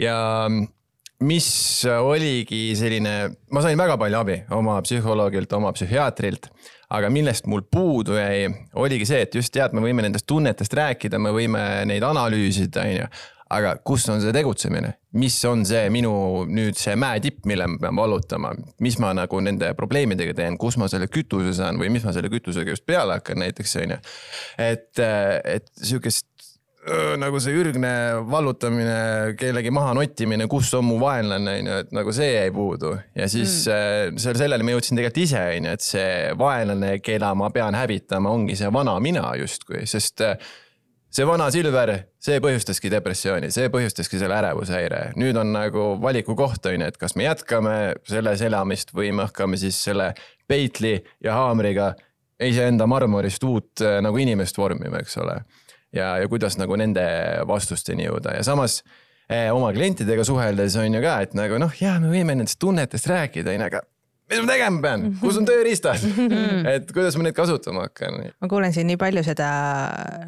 [SPEAKER 1] Ja mis oligi selline, ma sain väga palju abi oma psühholoogilt, oma psühhiaatrilt, aga millest mul puudu jäi, oligi see, et just tead, me võime nendest tunnetest rääkida, me võime neid analüüsida, on ju. aga kus on see tegutsemine, mis on see minu nüüd see mäetipp, mille ma pean vallutama, mis ma nagu nende probleemidega teen, kus ma selle kütuse saan või mis ma selle kütusega just peale hakkan näiteks on ju. et, et sihukest nagu see ürgne vallutamine, kellegi maha nottimine, kus on mu vaenlane, on ju, et nagu see jäi puudu. ja siis mm. selle, sellele ma jõudsin tegelikult ise, on ju, et see vaenlane, keda ma pean hävitama, ongi see vana mina justkui, sest see vana Silver, see põhjustaski depressiooni, see põhjustaski selle ärevushäire. nüüd on nagu valiku koht, on ju, et kas me jätkame selles elamist või me hakkame siis selle peitli ja haamriga iseenda marmorist uut nagu inimest vormima, eks ole ja, ja kuidas nagu nende vastusteni jõuda. Ja samas eh, oma klientidega suheldes on ju ka, et nagu noh, jaa, me võime nendest tunnetest rääkida, onju, aga mis ma tegema pean, kus on tööriistad? Et kuidas ma neid kasutama hakkan?
[SPEAKER 2] ma kuulen siin nii palju seda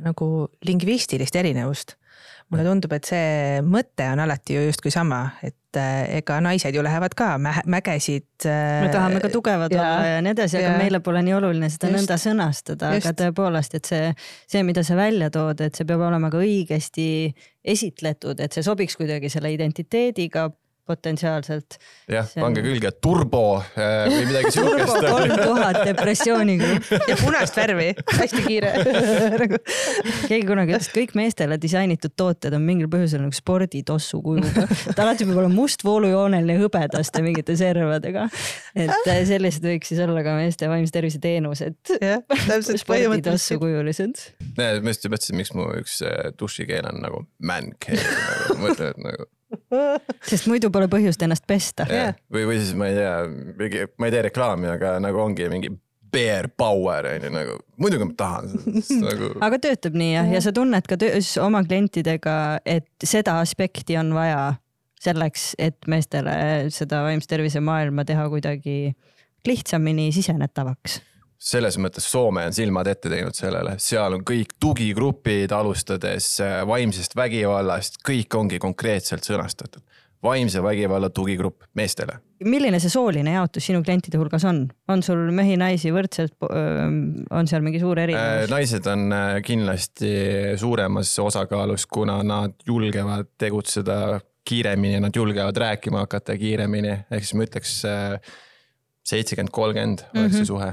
[SPEAKER 2] nagu lingvistilist erinevust mulle tundub, et see mõte on alati ju justkui sama, et äh, ega naised ju lähevad ka mägesid.
[SPEAKER 3] me tahame ka tugevad ja, olla ja nii edasi, aga meile pole nii oluline seda just, nõnda sõnastada, aga tõepoolest, et see, see, mida sa välja tood, et see peab olema ka õigesti esitletud, et see sobiks kuidagi selle identiteediga
[SPEAKER 1] potentsiaalselt. jah, pange külge turbo äh, või midagi siukest.
[SPEAKER 3] turbo kolm tuhat depressioonigrupp
[SPEAKER 2] ja punast värvi, hästi kiire
[SPEAKER 3] nagu keegi kunagi ütles, et kõik meestele disainitud tooted on mingil põhjusel nagu sporditossu kujuga. ta alati peab olema must voolujooneline hõbedaste mingite servadega. et äh, sellised võiks siis olla ka meeste vaimse tervise teenused.
[SPEAKER 2] jah, täpselt.
[SPEAKER 3] sporditossu kujulised.
[SPEAKER 1] ma just mõtlesin, miks mu üks äh, dušikeel on nagu man cave mõtlen, et nagu
[SPEAKER 3] sest muidu pole põhjust ennast pesta.
[SPEAKER 1] Või, või siis ma ei tea, mingi, ma ei tee reklaami, aga nagu ongi mingi bear power on ju nagu, muidugi ma tahan
[SPEAKER 3] nagu... aga töötab nii jah, ja sa tunned ka töös oma klientidega, et seda aspekti on vaja selleks, et meestele seda vaimse tervise maailma teha kuidagi lihtsamini sisenetavaks
[SPEAKER 1] selles mõttes Soome on silmad ette teinud sellele, seal on kõik tugigrupid, alustades äh, vaimsest vägivallast, kõik ongi konkreetselt sõnastatud. vaimse vägivalla tugigrupp meestele.
[SPEAKER 3] milline see sooline jaotus sinu klientide hulgas on, on sul mehi-naisi võrdselt, on seal mingi suur erinevus?
[SPEAKER 1] Äh, naised on äh, kindlasti suuremas osakaalus, kuna nad julgevad tegutseda kiiremini, nad julgevad rääkima hakata kiiremini, ehk siis ma ütleks seitsekümmend, kolmkümmend oleks see mhm. suhe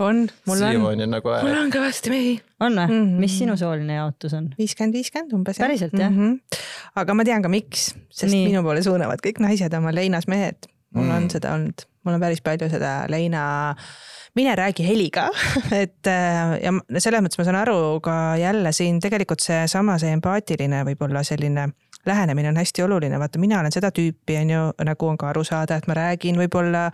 [SPEAKER 2] on, mul on.
[SPEAKER 1] nagu.
[SPEAKER 2] mul on kõvasti mehi.
[SPEAKER 3] on või mm -hmm.? mis sinu sooline jaotus on?
[SPEAKER 2] viiskümmend, viiskümmend umbes.
[SPEAKER 3] päriselt jah mm? -hmm.
[SPEAKER 2] aga ma tean ka miks, sest Nii. minu poole suunavad kõik naised oma leinas mehed. mul mm. on seda olnud, mul on päris palju seda leina mine räägi heliga et äh, ja selles mõttes ma saan aru ka jälle siin tegelikult seesama, see empaatiline võib-olla selline lähenemine on hästi oluline, vaata, mina olen seda tüüpi, on ju, nagu on ka aru saada, et ma räägin võib-olla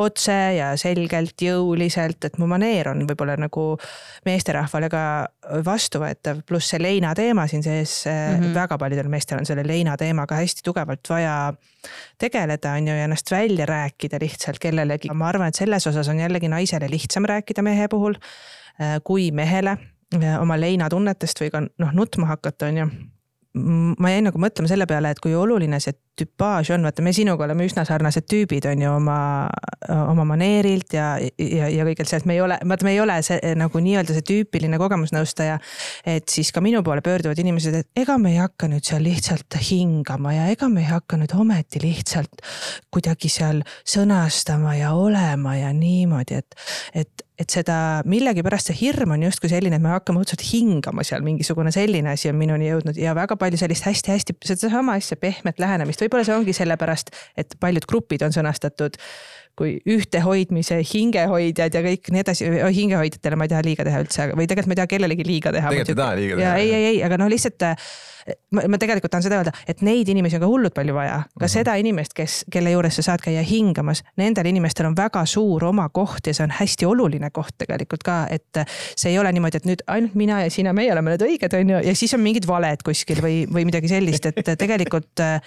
[SPEAKER 2] otse ja selgelt, jõuliselt, et mu maneer on võib-olla nagu meesterahvale ka vastuvõetav, pluss see leina teema siin sees mm, -hmm. väga paljudel meestel on selle leina teemaga hästi tugevalt vaja tegeleda, on ju, ja ennast välja rääkida lihtsalt kellelegi. ma arvan, et selles osas on jällegi naisele lihtsam rääkida mehe puhul äh, kui mehele äh, oma leinatunnetest või ka noh, nutma hakata, on ju ma jäin nagu mõtlema selle peale, et kui oluline see tüpaaž on, vaata me sinuga oleme üsna sarnased tüübid, on ju oma, oma maneerilt ja, ja, ja kõigelt sealt, me ei ole, vaata, me ei ole see nagu nii-öelda see tüüpiline kogemusnõustaja. et siis ka minu poole pöörduvad inimesed, et ega me ei hakka nüüd seal lihtsalt hingama ja ega me ei hakka nüüd ometi lihtsalt kuidagi seal sõnastama ja olema ja niimoodi, et, et et seda millegipärast see hirm on justkui selline, et me hakkame õudselt hingama seal, mingisugune selline asi on minuni jõudnud ja väga palju sellist hästi-hästi sedasama asja, pehmet lähenemist, võib-olla see ongi sellepärast, et paljud grupid on sõnastatud kui ühtehoidmise hingehoidjad ja kõik nii edasi, hingehoidjatele ma ei taha liiga teha üldse, või tegelikult ma ei taha kellelegi liiga teha.
[SPEAKER 1] tegelikult ei taha liiga teha.
[SPEAKER 2] ei, ei, ei, aga no lihtsalt ma, ma tegelikult tahan seda öelda, et neid inimesi on ka hullult palju vaja, ka mhm. -huh. seda inimest, kes, kelle juures sa saad käia hingamas, nendel inimestel on väga suur oma koht ja see on hästi oluline koht tegelikult ka, et see ei ole niimoodi, et nüüd ainult mina ja sina, meie oleme need õiged, on ju, ja siis on mingid valed kuskil või, või midagi sellist, et tegelikult Äh,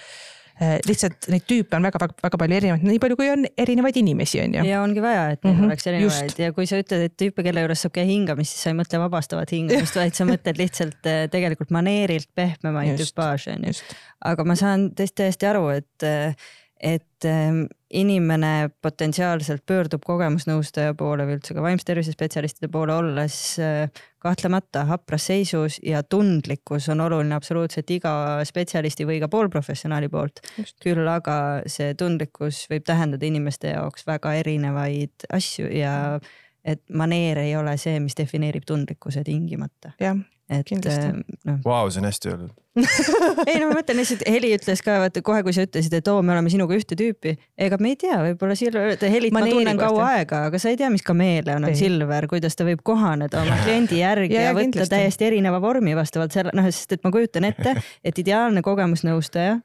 [SPEAKER 2] lihtsalt neid tüüpe on väga-väga palju erinevaid, nii palju kui on erinevaid inimesi, on ju.
[SPEAKER 3] ja ongi vaja, et neid mm -hmm. oleks erinevaid Just. ja kui sa ütled, et tüüpe, kelle juures saab käia hingamist, siis sa ei mõtle vabastavat hingamist, vaid sa mõtled lihtsalt äh, tegelikult maneerilt pehmemaid tüpaaže on ju. aga ma saan tõesti täiesti aru, et äh, et ähm, inimene potentsiaalselt pöördub kogemusnõustaja poole või üldse ka vaimse tervise spetsialistide poole olles äh, kahtlemata hapras seisus ja tundlikkus on oluline absoluutselt iga spetsialisti või ka poolprofessionaali poolt. küll aga see tundlikkus võib tähendada inimeste jaoks väga erinevaid asju ja et maneer ei ole see, mis defineerib tundlikkuse tingimata.
[SPEAKER 2] jah, kindlasti.
[SPEAKER 1] Äh, noh. Vau, see on hästi öeldud.
[SPEAKER 3] Ei no ma mõtlen lihtsalt, Heli ütles ka, vaata kohe, kui sa ütlesid, et oo, me oleme sinuga ühte tüüpi, ega me ei tea, võib-olla Silver, Helit ma tunnen kaua aega, aga sa ei tea, mis kameeleon on Silver, kuidas ta võib kohaneda oma kliendi järgi ja, ja, ja võtta kindlasti. täiesti erineva vormi vastavalt selle, noh, sest et ma kujutan ette, et ideaalne kogemusnõustaja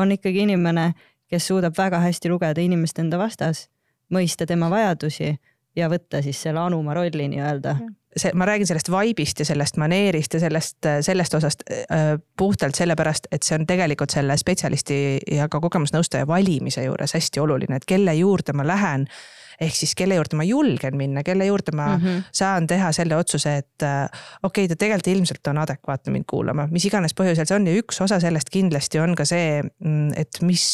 [SPEAKER 3] on ikkagi inimene, kes suudab väga hästi lugeda inimest enda vastas, mõista tema vajadusi ja võtta siis selle anuma rolli nii-öelda
[SPEAKER 2] see, ma räägin sellest vibe'ist ja sellest maneerist ja sellest, sellest osast äh, puhtalt sellepärast, et see on tegelikult selle spetsialisti ja ka kogemusnõustaja valimise juures hästi oluline, et kelle juurde ma lähen ehk siis kelle juurde ma julgen minna, kelle juurde ma mm -hmm. saan teha selle otsuse, et äh, okei okay,, ta tegelikult ilmselt on adekvaatne mind kuulama, mis iganes põhjusel see on ja üks osa sellest kindlasti on ka see, mm, et mis,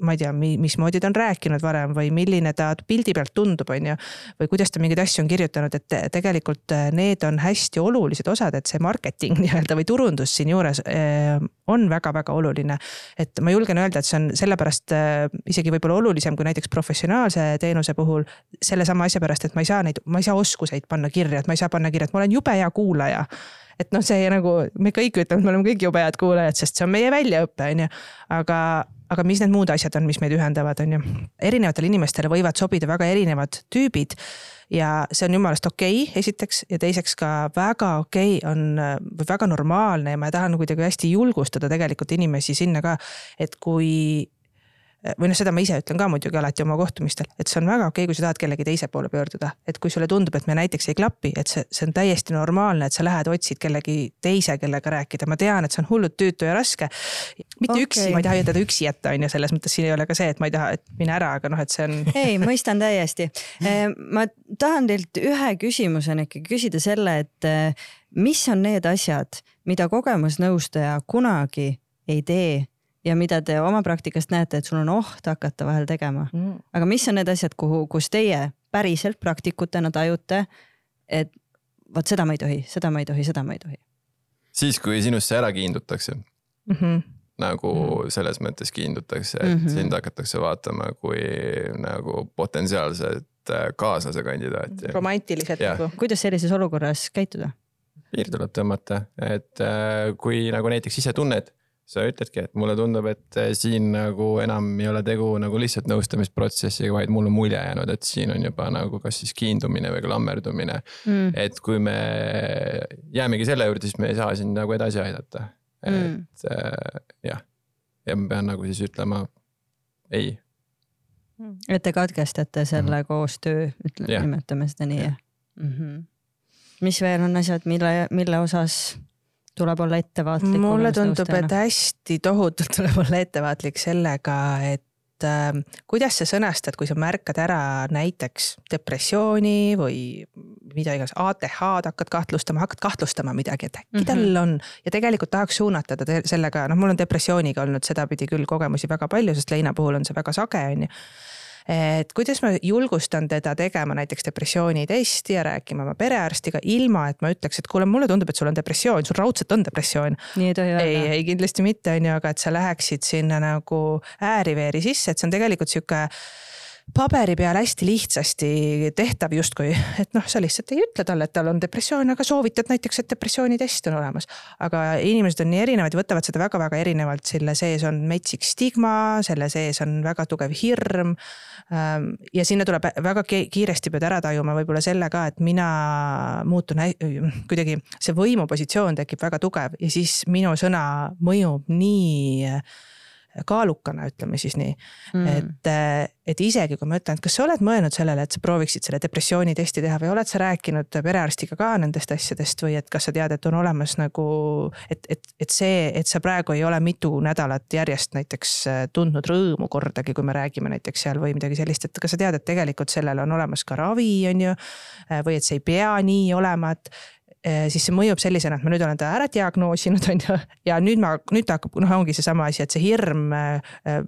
[SPEAKER 2] ma ei tea, mismoodi ta on rääkinud varem või milline ta pildi pealt tundub, on ju. või kuidas ta mingeid asju on kirjutanud, et tegelikult äh, need on hästi olulised osad, et see marketing nii-öelda või turundus siinjuures äh, on väga-väga oluline. et ma julgen öelda, et see on sellepärast isegi võib-olla olulisem kui näiteks professionaalse teenuse puhul sellesama asja pärast, et ma ei saa neid, ma ei saa oskuseid panna kirja, et ma ei saa panna kirja, et ma olen jube hea kuulaja. et noh, see nagu me kõik ütleme, et me oleme kõik jube head kuulajad, sest see on meie väljaõpe, on ju. aga, aga mis need muud asjad on, mis meid ühendavad, on ju. erinevatele inimestele võivad sobida väga erinevad tüübid ja see on jumalast okei okay,, esiteks, ja teiseks ka väga okei okay on või väga normaalne ja ma tahan kuidagi hästi julgustada tegelikult inimesi sinna ka, et kui või noh, seda ma ise ütlen ka muidugi alati oma kohtumistel, et see on väga okei okay,, kui sa tahad kellegi teise poole pöörduda. et kui sulle tundub, et me näiteks ei klapi, et see, see on täiesti normaalne, et sa lähed, otsid kellegi teise, kellega rääkida, ma tean, et see on hullult tüütu ja raske. mitte okay. üksi, ma ei taha teda üksi jätta, on ju, selles mõttes siin ei ole ka see, et ma ei taha, et mine ära, aga noh, et see on.
[SPEAKER 3] ei, mõistan täiesti. ma tahan teilt ühe küsimusena ikkagi küsida selle, et mis on need asjad, mida kogemusnõustaja kunagi ei tee ja mida te oma praktikast näete, et sul on oht hakata vahel tegema
[SPEAKER 2] Mm.
[SPEAKER 3] aga mis on need asjad, kuhu, kus teie päriselt praktikutena tajute, et vot seda ma ei tohi, seda ma ei tohi, seda ma ei tohi.
[SPEAKER 1] siis, kui sinusse ära kiindutakse,
[SPEAKER 2] Mm -hmm.
[SPEAKER 1] nagu selles mõttes kiindutakse, et
[SPEAKER 3] Mhm.
[SPEAKER 1] sind hakatakse vaatama kui nagu potentsiaalset äh, kaaslase kandidaati.
[SPEAKER 2] romantiliselt nagu.
[SPEAKER 3] kuidas sellises olukorras käituda?
[SPEAKER 1] piir tuleb tõmmata, et äh, kui nagu näiteks ise tunned, sa ütledki, et mulle tundub, et äh, siin nagu enam ei ole tegu nagu lihtsalt nõustamisprotsessiga, vaid mul on mulje jäänud, et siin on juba nagu kas siis kiindumine või klammerdumine
[SPEAKER 3] Mm.
[SPEAKER 1] et kui me jäämegi selle juurde, siis me ei saa sind nagu edasi aidata. et
[SPEAKER 3] Mm.
[SPEAKER 1] äh, jah, ja ma pean nagu siis ütlema ei.
[SPEAKER 3] et te katkestate selle
[SPEAKER 1] Mhm.
[SPEAKER 3] koostöö, ütleme nimetame seda nii
[SPEAKER 1] Jah.
[SPEAKER 3] mm. -hmm. mis veel on asjad, mille, mille osas tuleb olla ettevaatlik?
[SPEAKER 2] mulle tundub, et hästi tohutult tuleb olla ettevaatlik sellega, et äh, kuidas sa sõnastad, kui sa märkad ära näiteks depressiooni või mida iganes, ATH-d hakkad kahtlustama, hakkad kahtlustama midagi, et äkki tal
[SPEAKER 3] Mhm.
[SPEAKER 2] on ja tegelikult tahaks suunata ta sellega, noh, mul on depressiooniga olnud sedapidi küll kogemusi väga palju, sest leina puhul on see väga sage, on ju et kuidas ma julgustan teda tegema näiteks depressioonitesti ja rääkima oma perearstiga, ilma et ma ütleks, et kuule, mulle tundub, et sul on depressioon, sul raudselt on depressioon.
[SPEAKER 3] ei tohi
[SPEAKER 2] ei,
[SPEAKER 3] öelda?
[SPEAKER 2] ei kindlasti mitte, on ju, aga et sa läheksid sinna nagu ääri-veeri sisse, et see on tegelikult sihuke paberi peal hästi lihtsasti tehtav justkui, et noh, sa lihtsalt ei ütle talle, et tal on depressioon, aga soovitad näiteks, et depressioonitest on olemas. aga inimesed on nii erinevad ja võtavad seda väga-väga erinevalt, selle sees on metsik stigma, selle sees on väga tugev hirm. ja sinna tuleb väga ki- kiiresti pead ära tajuma võib-olla selle ka, et mina muutun kuidagi, see võimupositsioon tekib väga tugev ja siis minu sõna mõjub nii kaalukana, ütleme siis nii mm.. et, et isegi kui ma ütlen, et kas sa oled mõelnud sellele, et sa prooviksid selle depressioonitesti teha või oled sa rääkinud perearstiga ka nendest asjadest või et kas sa tead, et on olemas nagu, et, et, et see, et sa praegu ei ole mitu nädalat järjest näiteks äh, tundnud rõõmu kordagi, kui me räägime näiteks seal või midagi sellist, et kas sa tead, et tegelikult sellel on olemas ka ravi, on ju. või et see ei pea nii olema, et siis see mõjub sellisena, et ma nüüd olen ta ära diagnoosinud, on ju, ja nüüd ma, nüüd ta hakkab, noh, ongi seesama asi, et see hirm äh,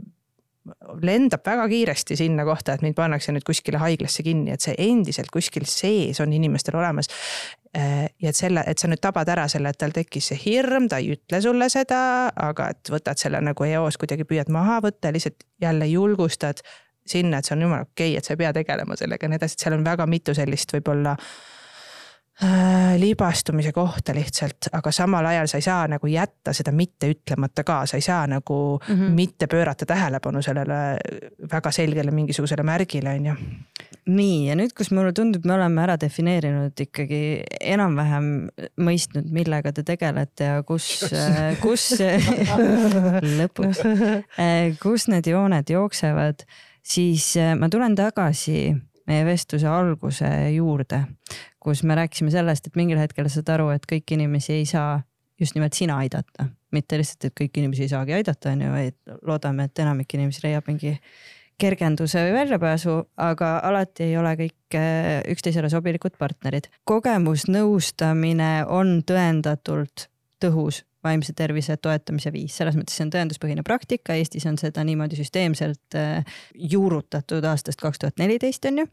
[SPEAKER 2] lendab väga kiiresti sinna kohta, et mind pannakse nüüd kuskile haiglasse kinni, et see endiselt kuskil sees on inimestel olemas. Äh, ja et selle, et sa nüüd tabad ära selle, et tal tekkis see hirm, ta ei ütle sulle seda, aga et võtad selle nagu eos kuidagi püüad maha võtta, lihtsalt jälle julgustad sinna, et see on jumala okei okay,, et sa ei pea tegelema sellega ja nii edasi, et seal on väga mitu sellist võib-olla äh, libastumise kohta lihtsalt, aga samal ajal sa ei saa nagu jätta seda mitte ütlemata ka, sa ei saa nagu mm. -hmm. mitte pöörata tähelepanu sellele väga selgele mingisugusele märgile, on ju.
[SPEAKER 3] nii ja nüüd, kus mulle tundub, me oleme ära defineerinud ikkagi enam-vähem mõistnud, millega te tegelete ja kus, kus lõpuks, kus need jooned jooksevad, siis äh, ma tulen tagasi meie vestluse alguse juurde, kus me rääkisime sellest, et mingil hetkel saad aru, et kõiki inimesi ei saa just nimelt sina aidata, mitte lihtsalt, et kõiki inimesi ei saagi aidata, on ju, vaid loodame, et enamik inimesi leiab mingi kergenduse või väljapääsu, aga alati ei ole kõik äh, üksteisele sobilikud partnerid. kogemusnõustamine on tõendatult tõhus vaimse tervise toetamise viis, selles mõttes see on tõenduspõhine praktika, Eestis on seda niimoodi süsteemselt äh, juurutatud aastast kaks tuhat neliteist on ju.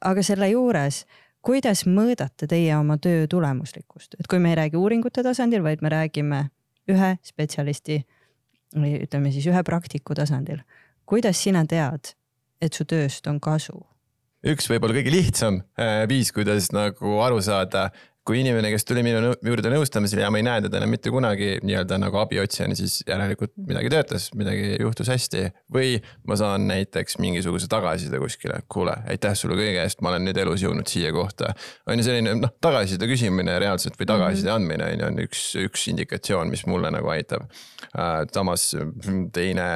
[SPEAKER 3] aga selle juures, kuidas mõõdate teie oma töö tulemuslikkust, et kui me ei räägi uuringute tasandil, vaid me räägime ühe spetsialisti või ütleme siis ühe praktiku tasandil kuidas sina tead, et su tööst on kasu?
[SPEAKER 1] üks võib-olla kõige lihtsam äh, viis, kuidas nagu aru saada, kui inimene, kes tuli minu juurde nõustamisele ja ma ei näe teda enam mitte kunagi nii-öelda nagu abiotsijana, siis järelikult midagi töötas, midagi juhtus hästi. või ma saan näiteks mingisuguse tagasiside kuskile, kuule, aitäh sulle kõige eest, ma olen nüüd elus jõudnud siia kohta. on ju selline noh, tagasiside küsimine reaalselt või tagasiside andmine on ju, on üks, üks indikatsioon, mis mulle nagu aitab. samas teine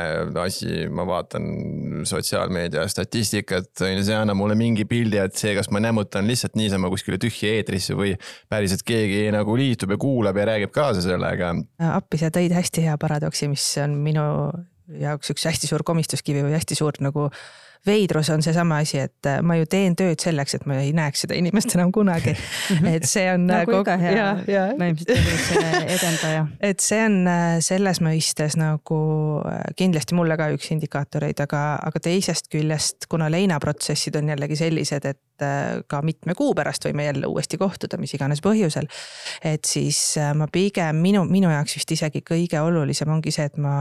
[SPEAKER 1] asi, ma vaatan sotsiaalmeedia statistikat, on ju, see annab mulle mingi pildi, et see, kas ma nämmutan lihtsalt niisama kuskile tühja eetrisse või päriselt keegi nagu liitub ja kuulab ja räägib kaasa sellega.
[SPEAKER 2] appi, sa tõid hästi hea paradoksi, mis on minu jaoks üks hästi suur komistuskivi või hästi suur nagu veidrus on seesama asi, et äh, ma ju teen tööd selleks, et ma ei näeks seda inimest enam kunagi. et see on
[SPEAKER 3] nagu iga hea vaimse tervise edendaja.
[SPEAKER 2] et see on äh, selles mõistes nagu äh, kindlasti mulle ka üks indikaatoreid, aga, aga teisest küljest, kuna leinaprotsessid on jällegi sellised, et ka mitme kuu pärast võime jälle uuesti kohtuda, mis iganes põhjusel. et siis ma pigem minu, minu jaoks vist isegi kõige olulisem ongi see, et ma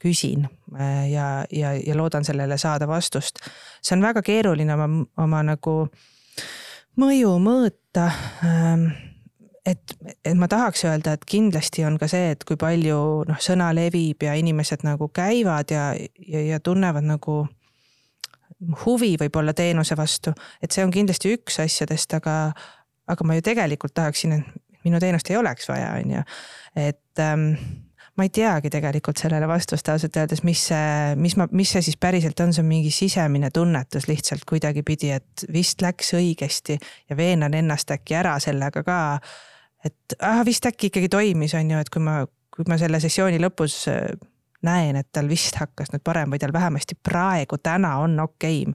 [SPEAKER 2] küsin ja, ja, ja loodan sellele saada vastust. see on väga keeruline oma, oma nagu mõju mõõta ähm, et, et ma tahaks öelda, et kindlasti on ka see, et kui palju noh, sõna levib ja inimesed nagu käivad ja, ja, ja tunnevad nagu huvi võib-olla teenuse vastu, et see on kindlasti üks asjadest, aga, aga ma ju tegelikult tahaksin, et minu teenust ei oleks vaja, on ju. et ähm, ma ei teagi tegelikult sellele vastust ausalt öeldes, mis see, mis ma, mis see siis päriselt on, see on mingi sisemine tunnetus lihtsalt kuidagipidi, et vist läks õigesti ja veenan ennast äkki ära sellega ka. et ah, vist äkki ikkagi toimis, on ju, et kui ma, kui ma selle sessiooni lõpus näen, et tal vist hakkas nüüd parem või tal vähemasti praegu, täna on okeim.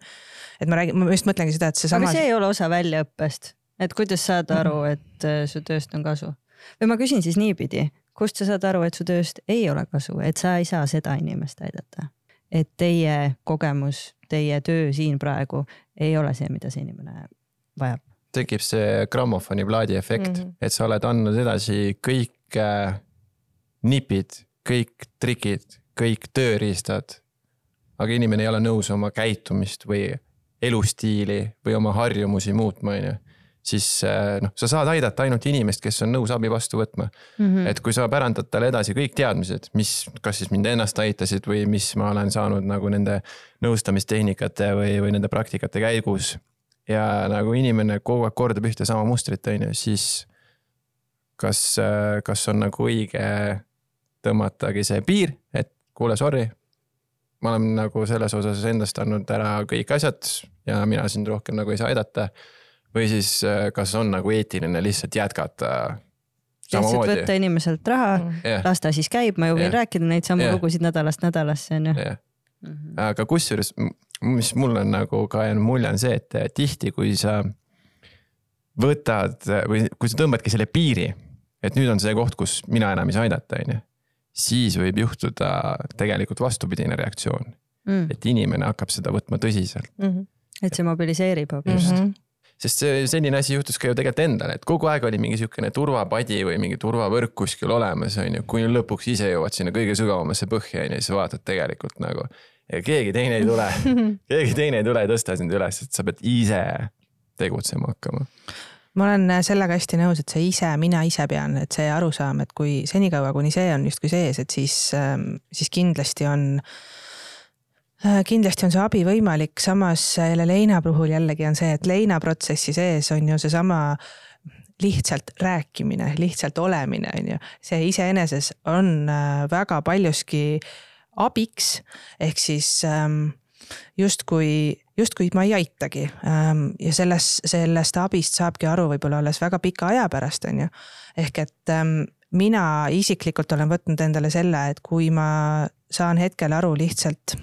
[SPEAKER 2] et ma räägin, ma just mõtlengi seda, et seesama.
[SPEAKER 3] aga see ei ole osa väljaõppest, et kuidas saada aru, et äh, su tööst on kasu? või ma küsin siis niipidi, kust sa saad aru, et su tööst ei ole kasu, et sa ei saa seda inimest aidata. et teie kogemus, teie töö siin praegu ei ole see, mida see inimene vajab.
[SPEAKER 1] tekib see grammofoni plaadi efekt mm, -hmm. et sa oled andnud edasi kõik äh, nipid, kõik trikid, kõik tööriistad. aga inimene ei ole nõus oma käitumist või elustiili või oma harjumusi muutma, on ju siis äh, noh, sa saad aidata ainult inimest, kes on nõus abi vastu võtma mm. -hmm. et kui sa pärandad talle edasi kõik teadmised, mis, kas siis mind ennast aitasid või mis ma olen saanud nagu nende nõustamistehnikate või, või nende praktikate käigus. ja nagu inimene kogu aeg kordab ühte sama mustrit, on ju, siis kas, äh, kas on nagu õige tõmmatagi see piir, et kuule, sorry. ma olen nagu selles osas endast andnud ära kõik asjad ja mina sind rohkem nagu ei saa aidata või siis äh, kas on nagu eetiline lihtsalt jätkata
[SPEAKER 3] lihtsalt võtta inimeselt raha yeah. las ta siis käib, ma ju võin yeah. rääkida neid samu yeah. lugusid nädalast nädalasse, on ju.
[SPEAKER 1] Mhm. aga kusjuures, mis mul on nagu ka jäänud mulje, on see, et äh, tihti, kui sa võtad või kui sa tõmbadki selle piiri, et nüüd on see koht, kus mina enam ei saa aidata, on ju. Siis võib juhtuda tegelikult vastupidine reaktsioon mm.. et inimene hakkab seda võtma tõsiselt mm.
[SPEAKER 3] -hmm. et see mobiliseerib
[SPEAKER 1] hoopis mm. -hmm sest see selline asi juhtus ka ju tegelikult endale, et kogu aeg oli mingi sihukene turvapadi või mingi turvavõrk kuskil olemas, on ju, kuni lõpuks ise jõuad sinna kõige sügavamasse põhja, on ju, siis vaatad tegelikult nagu. ja keegi teine ei tule keegi teine ei tule ja tõsta sind üles, et sa pead ise tegutsema hakkama
[SPEAKER 2] ma olen sellega hästi nõus, et see ise, mina ise pean, et see arusaam, et kui senikaua, kuni see on justkui sees, et siis, ähm, siis kindlasti on äh, Äh, kindlasti on see abi võimalik, samas jälle leina puhul jällegi on see, et leinaprotsessi sees on ju seesama lihtsalt rääkimine, lihtsalt olemine, on ju. see iseeneses on äh, väga paljuski abiks, ehk siis ähm, justkui, justkui ma ei aitagi. Ähm, ja selles, sellest abist saabki aru võib-olla alles väga pika aja pärast, on ju. ehk et ähm, mina isiklikult olen võtnud endale selle, et kui ma saan hetkel aru lihtsalt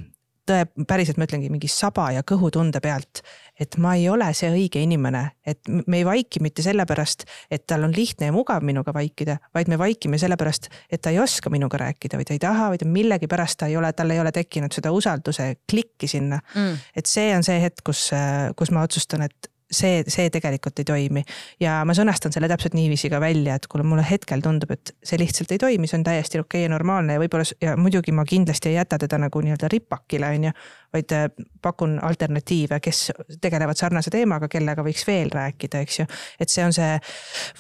[SPEAKER 2] tõe, päriselt ma ütlengi mingi saba ja kõhutunde pealt, et ma ei ole see õige inimene, et me ei vaiki mitte sellepärast, et tal on lihtne ja mugav minuga vaikida, vaid me vaikime sellepärast, et ta ei oska minuga rääkida või ta ei taha või ta millegipärast ta ei ole, tal ei ole tekkinud seda usalduse klikki sinna. Mm.. et see on see hetk, kus, kus ma otsustan, et see, see tegelikult ei toimi. ja ma sõnastan selle täpselt niiviisi ka välja, et kuule, mulle hetkel tundub, et see lihtsalt ei toimi, see on täiesti okei okay ja normaalne ja võib-olla ja muidugi ma kindlasti ei jäta teda nagu nii-öelda ripakile, on ju. vaid äh, pakun alternatiive, kes tegelevad sarnase teemaga, kellega võiks veel rääkida, eks ju. et see on see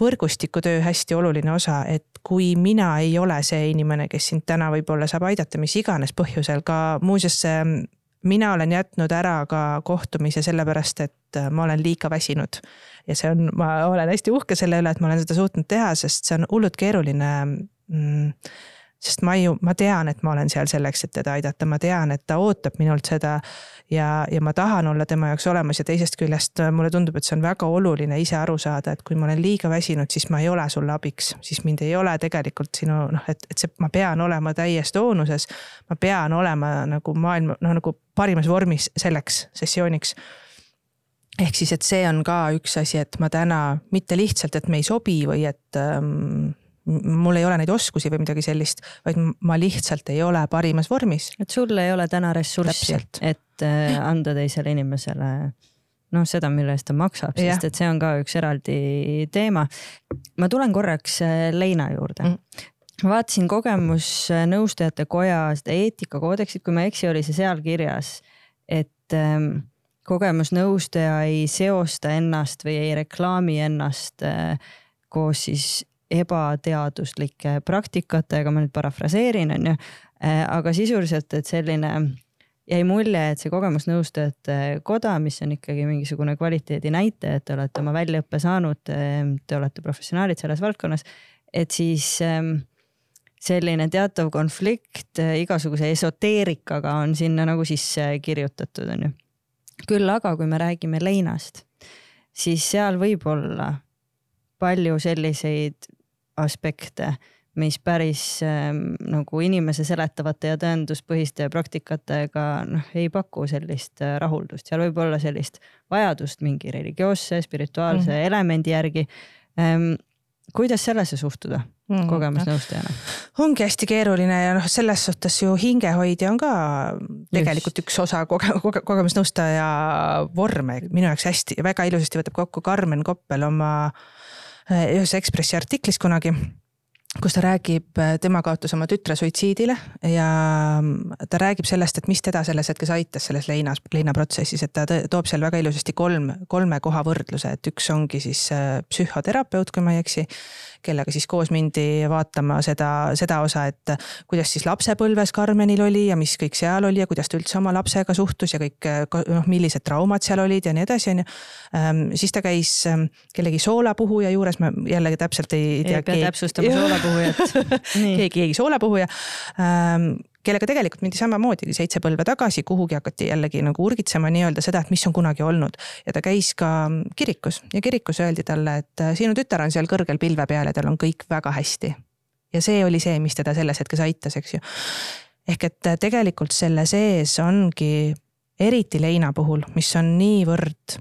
[SPEAKER 2] võrgustikutöö hästi oluline osa, et kui mina ei ole see inimene, kes sind täna võib-olla saab aidata mis iganes põhjusel, ka muuseas mina olen jätnud ära ka kohtumise sellepärast, et äh, ma olen liiga väsinud. ja see on, ma olen hästi uhke selle üle, et ma olen seda suutnud teha, sest see on hullult keeruline mm, sest ma ju, ma tean, et ma olen seal selleks, et teda aidata, ma tean, et ta ootab minult seda ja, ja ma tahan olla tema jaoks olemas. Ja teisest küljest äh, mulle tundub, et see on väga oluline ise aru saada, et kui ma olen liiga väsinud, siis ma ei ole sulle abiks, siis mind ei ole tegelikult sinu noh, et, et see, ma pean olema täies toonuses. ma pean olema nagu maailma noh, nagu parimas vormis selleks sessiooniks. Ehk siis, et see on ka üks asi, et ma täna mitte lihtsalt, et me ei sobi või et ähm, mul ei ole neid oskusi või midagi sellist, vaid ma lihtsalt ei ole parimas vormis.
[SPEAKER 3] et sul ei ole täna ressurssi, et äh, anda teisele inimesele noh, seda, mille eest ta maksab, sest et see on ka üks eraldi teema. ma tulen korraks äh, leina juurde mm. vaatasin kogemusnõustajate koja seda eetikakoodeksit, kui ma ei eksi, oli see seal kirjas, et ähm, kogemusnõustaja ei seosta ennast või ei reklaami ennast äh, koos siis ebateaduslike praktikatega, ma nüüd parafraseerin, on ju. Äh, aga sisuliselt, et selline jäi mulje, et see kogemusnõustajate koda, mis on ikkagi mingisugune kvaliteedi näitaja, et te olete oma väljaõppe saanud, te olete professionaalid selles valdkonnas, et siis ähm, selline teatav konflikt äh, igasuguse esoteerikaga on sinna nagu sisse kirjutatud, on ju. küll aga, kui me räägime leinast, siis seal võib olla palju selliseid aspekte, mis päris ähm, nagu inimese seletavate ja tõenduspõhiste praktikatega noh, ei paku sellist äh, rahuldust, seal võib olla sellist vajadust mingi religioosse, spirituaalse mm elemendi järgi ähm,. kuidas sellesse suhtuda mm kogemusnõustajana?
[SPEAKER 2] ongi hästi keeruline ja noh, selles suhtes ju hingehoidja on ka tegelikult Just. üks osa koge-, koge-, kogemusnõustaja vorme, minu jaoks hästi väga ilusasti võtab kokku Karmen Koppel oma äh, ühes Ekspressi artiklis kunagi kus ta räägib, äh, tema kaotas oma tütre suitsiidile ja mm, ta räägib sellest, et mis teda selles hetkes aitas selles leinas, leinaprotsessis, et ta toob seal väga ilusasti kolm, kolme koha võrdluse, et üks ongi siis äh, psühhoterapeut, kui ma ei eksi kellega siis koos mindi vaatama seda, seda osa, et kuidas siis lapsepõlves Karmenil oli ja mis kõik seal oli ja kuidas ta üldse oma lapsega suhtus ja kõik noh, millised traumad seal olid ja nii edasi, on ju. Ehm, siis ta käis ehm, kellegi soolapuhuja juures, ma jällegi täpselt ei tea.
[SPEAKER 3] ei pea täpsustama soolapuhujat
[SPEAKER 2] keegi, keegi soolapuhuja ehm, kellega tegelikult mindi samamoodi seitse põlve tagasi, kuhugi hakati jällegi nagu urgitsema nii-öelda seda, et mis on kunagi olnud. ja ta käis ka kirikus ja kirikus öeldi talle, et äh, sinu tütar on seal kõrgel pilve peal ja tal on kõik väga hästi. ja see oli see, mis teda selles hetkes aitas, eks ju. ehk et äh, tegelikult selle sees ongi eriti leina puhul, mis on niivõrd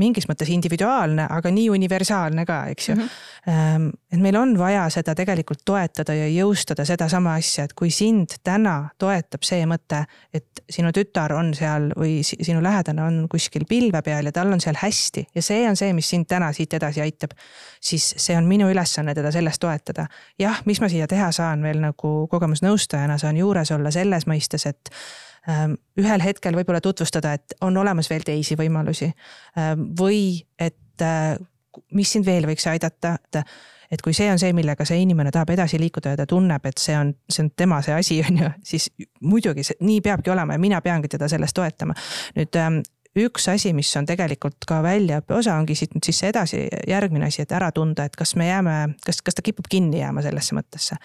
[SPEAKER 2] mingis mõttes individuaalne, aga nii universaalne ka, eks ju mm. -hmm. et meil on vaja seda tegelikult toetada ja jõustada sedasama asja, et kui sind täna toetab see mõte, et sinu tütar on seal või sinu lähedane on kuskil pilve peal ja tal on seal hästi ja see on see, mis sind täna siit edasi aitab, siis see on minu ülesanne teda selles toetada. jah, mis ma siia teha saan veel nagu kogemusnõustajana, saan juures olla selles mõistes, et ühel hetkel võib-olla tutvustada, et on olemas veel teisi võimalusi ähm, või et äh, mis sind veel võiks aidata, et et kui see on see, millega see inimene tahab edasi liikuda ja ta tunneb, et see on, see on tema see asi, on ju, siis muidugi see nii peabki olema ja mina peangi teda selles toetama. nüüd ähm, üks asi, mis on tegelikult ka väljaõppe osa, ongi siit nüüd siis see edasi, järgmine asi, et ära tunda, et kas me jääme, kas, kas ta kipub kinni jääma sellesse mõttesse.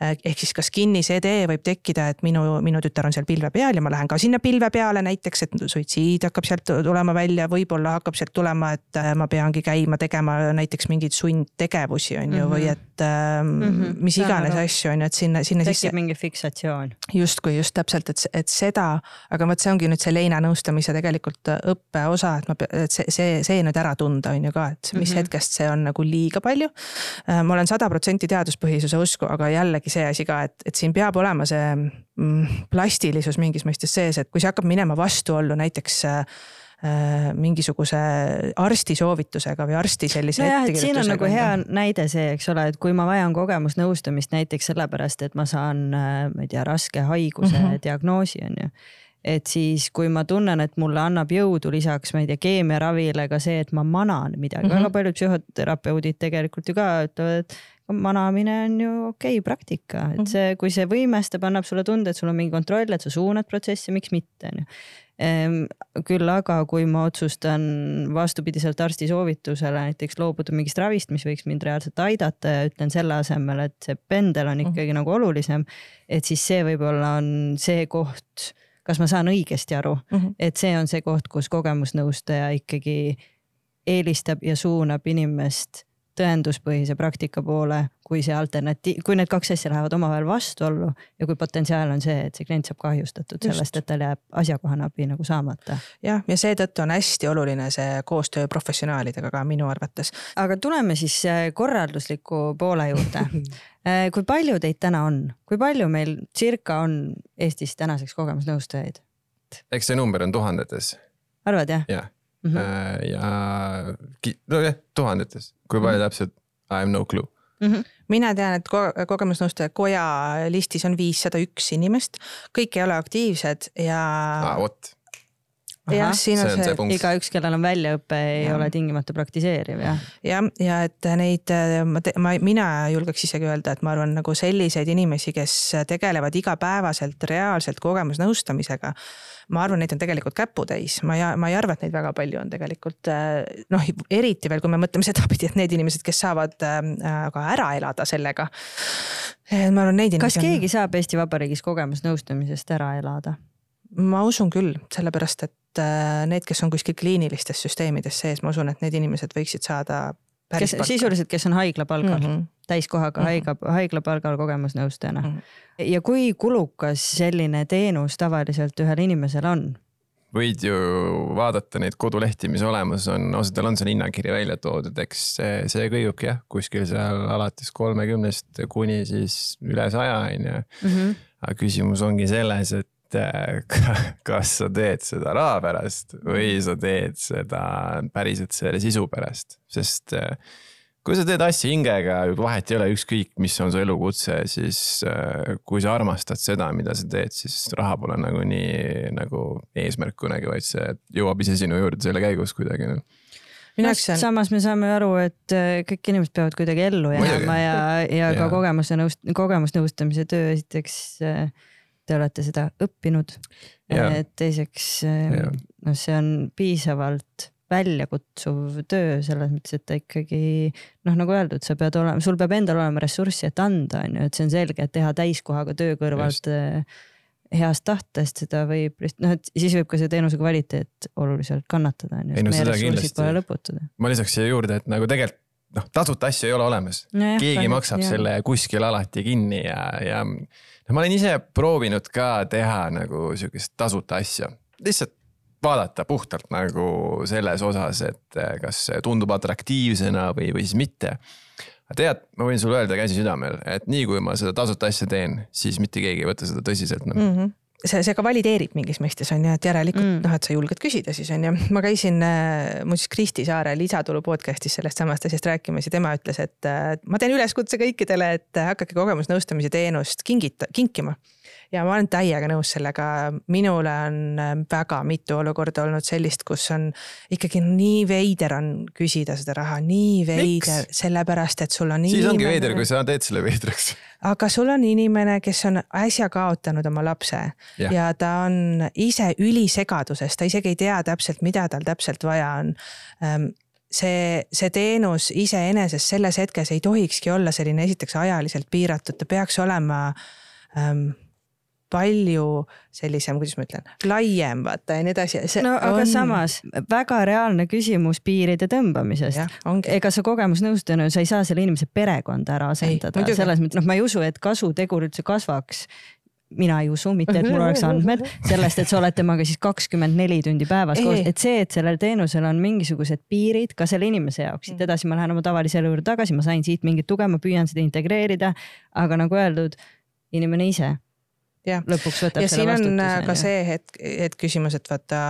[SPEAKER 2] Ehk siis, kas kinnisidee võib tekkida, et minu, minu tütar on seal pilve peal ja ma lähen ka sinna pilve peale näiteks, et suitsiid hakkab sealt tulema välja, võib-olla hakkab sealt tulema, et ma peangi käima tegema näiteks mingeid sundtegevusi, on ju, või mhm. et mm -hmm. mis iganes asju, on ju, et sinna, sinna
[SPEAKER 3] sisse. tekib mingi fiksatsioon.
[SPEAKER 2] justkui just täpselt, et, et seda, aga vot see ongi nüüd see leina nõustamise tegelikult õppeosa, et ma, et see, see, see nüüd ära tunda, on ju ka, et mis mm -hmm. hetkest see on nagu liiga palju. Äh, ma olen sada protsenti teaduspõhisuse usku, aga jällegi see asi ka, et, et siin peab olema see mm, plastilisus mingis mõistes sees, et kui see hakkab minema vastuollu näiteks äh, äh mingisuguse arsti soovitusega või arsti sellise
[SPEAKER 3] no ettekirjutusega. siin on nagu hea näide see, eks ole, et kui ma vajan kogemusnõustamist näiteks sellepärast, et ma saan, äh, ma ei tea, raske haiguse mm -hmm. diagnoosi on ju et siis, kui ma tunnen, et mulle annab jõudu lisaks, ma ei tea, keemiaravile ka see, et ma manan midagi mm, -hmm. väga paljud psühhoterapeudid tegelikult ju ka ütlevad, et manamine on ju okei okay, praktika, et mhm. see, kui see võimestab, annab sulle tunde, et sul on mingi kontroll, et sa suunad protsessi, miks mitte, on ju küll aga kui ma otsustan vastupidiselt arsti soovitusele näiteks loobuda mingist ravist, mis võiks mind reaalselt aidata ja ütlen selle asemel, et see pendel on mhm. ikkagi mm -hmm. nagu olulisem, et siis see võib-olla on see koht kas ma saan õigesti aru
[SPEAKER 2] mm. -hmm.
[SPEAKER 3] et see on see koht, kus kogemusnõustaja ikkagi eelistab ja suunab inimest tõenduspõhise praktika poole, kui see alternatiiv, kui need kaks asja lähevad omavahel vastuollu ja kui potentsiaal on see, et see klient saab kahjustatud
[SPEAKER 2] Just.
[SPEAKER 3] sellest, et tal jääb asjakohane abi nagu saamata.
[SPEAKER 2] jah, ja seetõttu on hästi oluline see koostöö professionaalidega ka minu arvates.
[SPEAKER 3] aga tuleme siis äh, korraldusliku poole juurde Äh, kui palju teid täna on, kui palju meil circa on Eestis tänaseks kogemusnõustajaid?
[SPEAKER 1] eks see number on tuhandetes,
[SPEAKER 3] arvad jah?
[SPEAKER 1] jah
[SPEAKER 3] Mm
[SPEAKER 1] mm.
[SPEAKER 3] -hmm.
[SPEAKER 1] ja nojah, tuhandetes, kui palju täpselt, I have no clue.
[SPEAKER 3] Mm -hmm.
[SPEAKER 2] mina tean, et ko kogemusnõustaja koja listis on viissada üks inimest, kõik ei ole aktiivsed ja
[SPEAKER 1] aa, vot,
[SPEAKER 2] jah, siin on
[SPEAKER 1] see on
[SPEAKER 2] see,
[SPEAKER 1] see
[SPEAKER 3] igaüks, kellel on väljaõpe, ei
[SPEAKER 2] Jah.
[SPEAKER 3] ole tingimata praktiseeriv jah.
[SPEAKER 2] jah, ja et neid, ma, ma, mina julgeks isegi öelda, et ma arvan, nagu selliseid inimesi, kes tegelevad igapäevaselt reaalselt kogemusnõustamisega. ma arvan, neid on tegelikult käputäis, ma ei, ma ei arva, et neid väga palju on tegelikult noh, eriti veel, kui me mõtleme sedapidi, et need inimesed, kes saavad äh, ka ära elada sellega. ma arvan, neid
[SPEAKER 3] kas
[SPEAKER 2] inimesi on.
[SPEAKER 3] keegi saab Eesti Vabariigis kogemusnõustamisest ära elada?
[SPEAKER 2] ma usun küll, sellepärast et äh, need, kes on kuskil kliinilistes süsteemides sees, ma usun, et need inimesed võiksid saada päris
[SPEAKER 3] kes sisuliselt, kes on haiglapalgal mm. -hmm. täiskohaga mm. -hmm. haigla, haiglapalgal kogemusnõustajana mm. -hmm. ja kui kulukas selline teenus tavaliselt ühel inimesel on?
[SPEAKER 1] võid ju vaadata neid kodulehti, mis olemas on, osadel on seal hinnakiri välja toodud, eks see, see kõigubki jah, kuskil seal alates kolmekümnest kuni siis üle saja on ju.
[SPEAKER 3] Mhm.
[SPEAKER 1] aga küsimus ongi selles, et äh, kas sa teed seda raha pärast või sa teed seda päriselt selle sisu pärast, sest äh, kui sa teed asja hingega, vahet ei ole, ükskõik, mis on su elukutse, siis äh, kui sa armastad seda, mida sa teed, siis raha pole nagunii nagu eesmärk kunagi, vaid see jõuab ise sinu juurde selle käigus kuidagi noh.
[SPEAKER 2] minu
[SPEAKER 3] no,
[SPEAKER 2] jaoks see on,
[SPEAKER 3] samas me saame aru, et kõik inimesed peavad kuidagi ellu jääma ja, ja ka
[SPEAKER 1] Jaa.
[SPEAKER 3] kogemuse nõust-, kogemusnõustamise töö, esiteks äh, te olete seda õppinud. Teiseks noh, see on piisavalt väljakutsuv töö selles mõttes, et ta ikkagi noh, nagu öeldud, sa pead olema, sul peab endal olema ressurssi, et anda, on ju, et see on selge, et teha täiskohaga töö kõrvalt äh, heast tahtest, seda võib lihtsalt noh, et siis võib ka see teenuse kvaliteet oluliselt kannatada, on ju,
[SPEAKER 1] Ei no seda kindlasti. ma lisaks siia juurde, et nagu tegelikult noh, tasuta asju ei ole olemas. keegi maksab jah. selle kuskil alati kinni ja, ja no, ma olen ise proovinud ka teha nagu sihukest tasuta asja, lihtsalt vaadata puhtalt nagu selles osas, et eh, kas see tundub atraktiivsena või, või siis mitte. aga tead, ma võin sulle öelda käsi südamel, et nii kui ma seda tasuta asja teen, siis mitte keegi ei võta seda tõsiselt no.
[SPEAKER 2] mm. -hmm see, see ka valideerib mingis mõistes on ju, et järelikult mm. noh, et sa julged küsida siis on ju. ma käisin äh, muuseas Kristi Saare lisatulu podcast'is sellest samast asjast rääkimas ja tema ütles, et äh, ma teen üleskutse kõikidele, et hakake kogemusnõustamise teenust kingita, kinkima. Ja ma olen täiega nõus sellega, minule on äh, väga mitu olukorda olnud sellist, kus on ikkagi nii veider on küsida seda raha, nii veider, sellepärast et sul on.
[SPEAKER 1] siis ongi veider, kui sa teed selle veidraks
[SPEAKER 2] aga sul on inimene, kes on äsja kaotanud oma lapse ja, ja ta on ise ülisegaduses, ta isegi ei tea täpselt, mida tal täpselt vaja on. see, see teenus iseenesest selles hetkes ei tohikski olla selline esiteks ajaliselt piiratud, ta peaks olema ähm, palju sellisem, kuidas ma ütlen, laiem vaata ja nii edasi.
[SPEAKER 3] no aga on... samas väga reaalne küsimus piiride tõmbamisest. ega sa kogemusnõustajana, sa ei saa selle inimese perekonda ära asendada, selles mõttes, noh, ma ei usu, et kasutegur üldse kasvaks. Mina ei usu, mitte et mul oleks andmed sellest, et sa oled temaga siis kakskümmend neli tundi päevas koos, et see, et sellel teenusel on mingisugused piirid ka selle inimese jaoks, siit edasi ma lähen oma tavalise elu juurde tagasi, ma sain siit mingit tuge, ma püüan seda integreerida. aga nagu öeldud, inimene ise
[SPEAKER 2] jah,
[SPEAKER 3] lõpuks võtab
[SPEAKER 2] ja siin on äh, ka see hetk, hetk küsimus, et vaata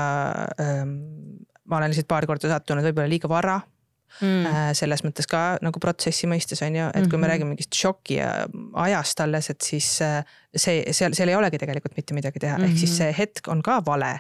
[SPEAKER 2] ähm, ma olen lihtsalt paar korda sattunud võib-olla liiga vara mm. äh,. selles mõttes ka nagu protsessi mõistes on ju, et kui mm -hmm. me räägime mingist šoki ajast alles, et siis äh, see, seal, seal ei olegi tegelikult mitte midagi teha mm, -hmm. ehk siis see hetk on ka vale.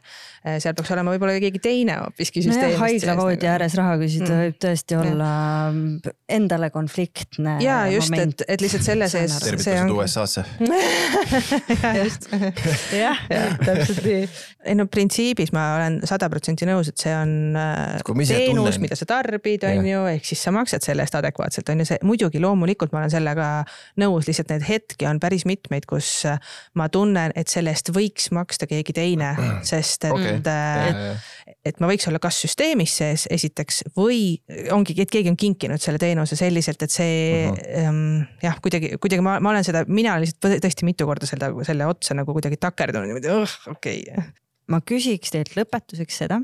[SPEAKER 2] seal peaks olema võib-olla keegi teine hoopiski
[SPEAKER 3] süsteemist haiglavoodi nagu... ääres raha küsida mm. võib tõesti olla ja. endale konfliktne.
[SPEAKER 2] ja just, et, et lihtsalt selles ees.
[SPEAKER 1] tervitused USA-sse.
[SPEAKER 2] jah, täpselt nii. ei no printsiibis ma olen sada protsenti nõus, et see on äh, teenus, mida sa tarbid, on ju, ehk siis sa maksad selle eest adekvaatselt, on ju see, muidugi loomulikult ma olen sellega nõus, lihtsalt neid hetki on päris mitmeid, kus ma tunnen, et selle eest võiks maksta keegi teine, sest et okay. et ma võiks olla kas süsteemis sees esiteks või ongi, et keegi on kinkinud selle teenuse selliselt, et see um, jah, kuidagi, kuidagi ma, ma olen seda, mina olen lihtsalt tõesti mitu korda selle, selle otsa nagu kuidagi takerdunud niimoodi, okei okay.
[SPEAKER 3] ma küsiks teilt lõpetuseks seda,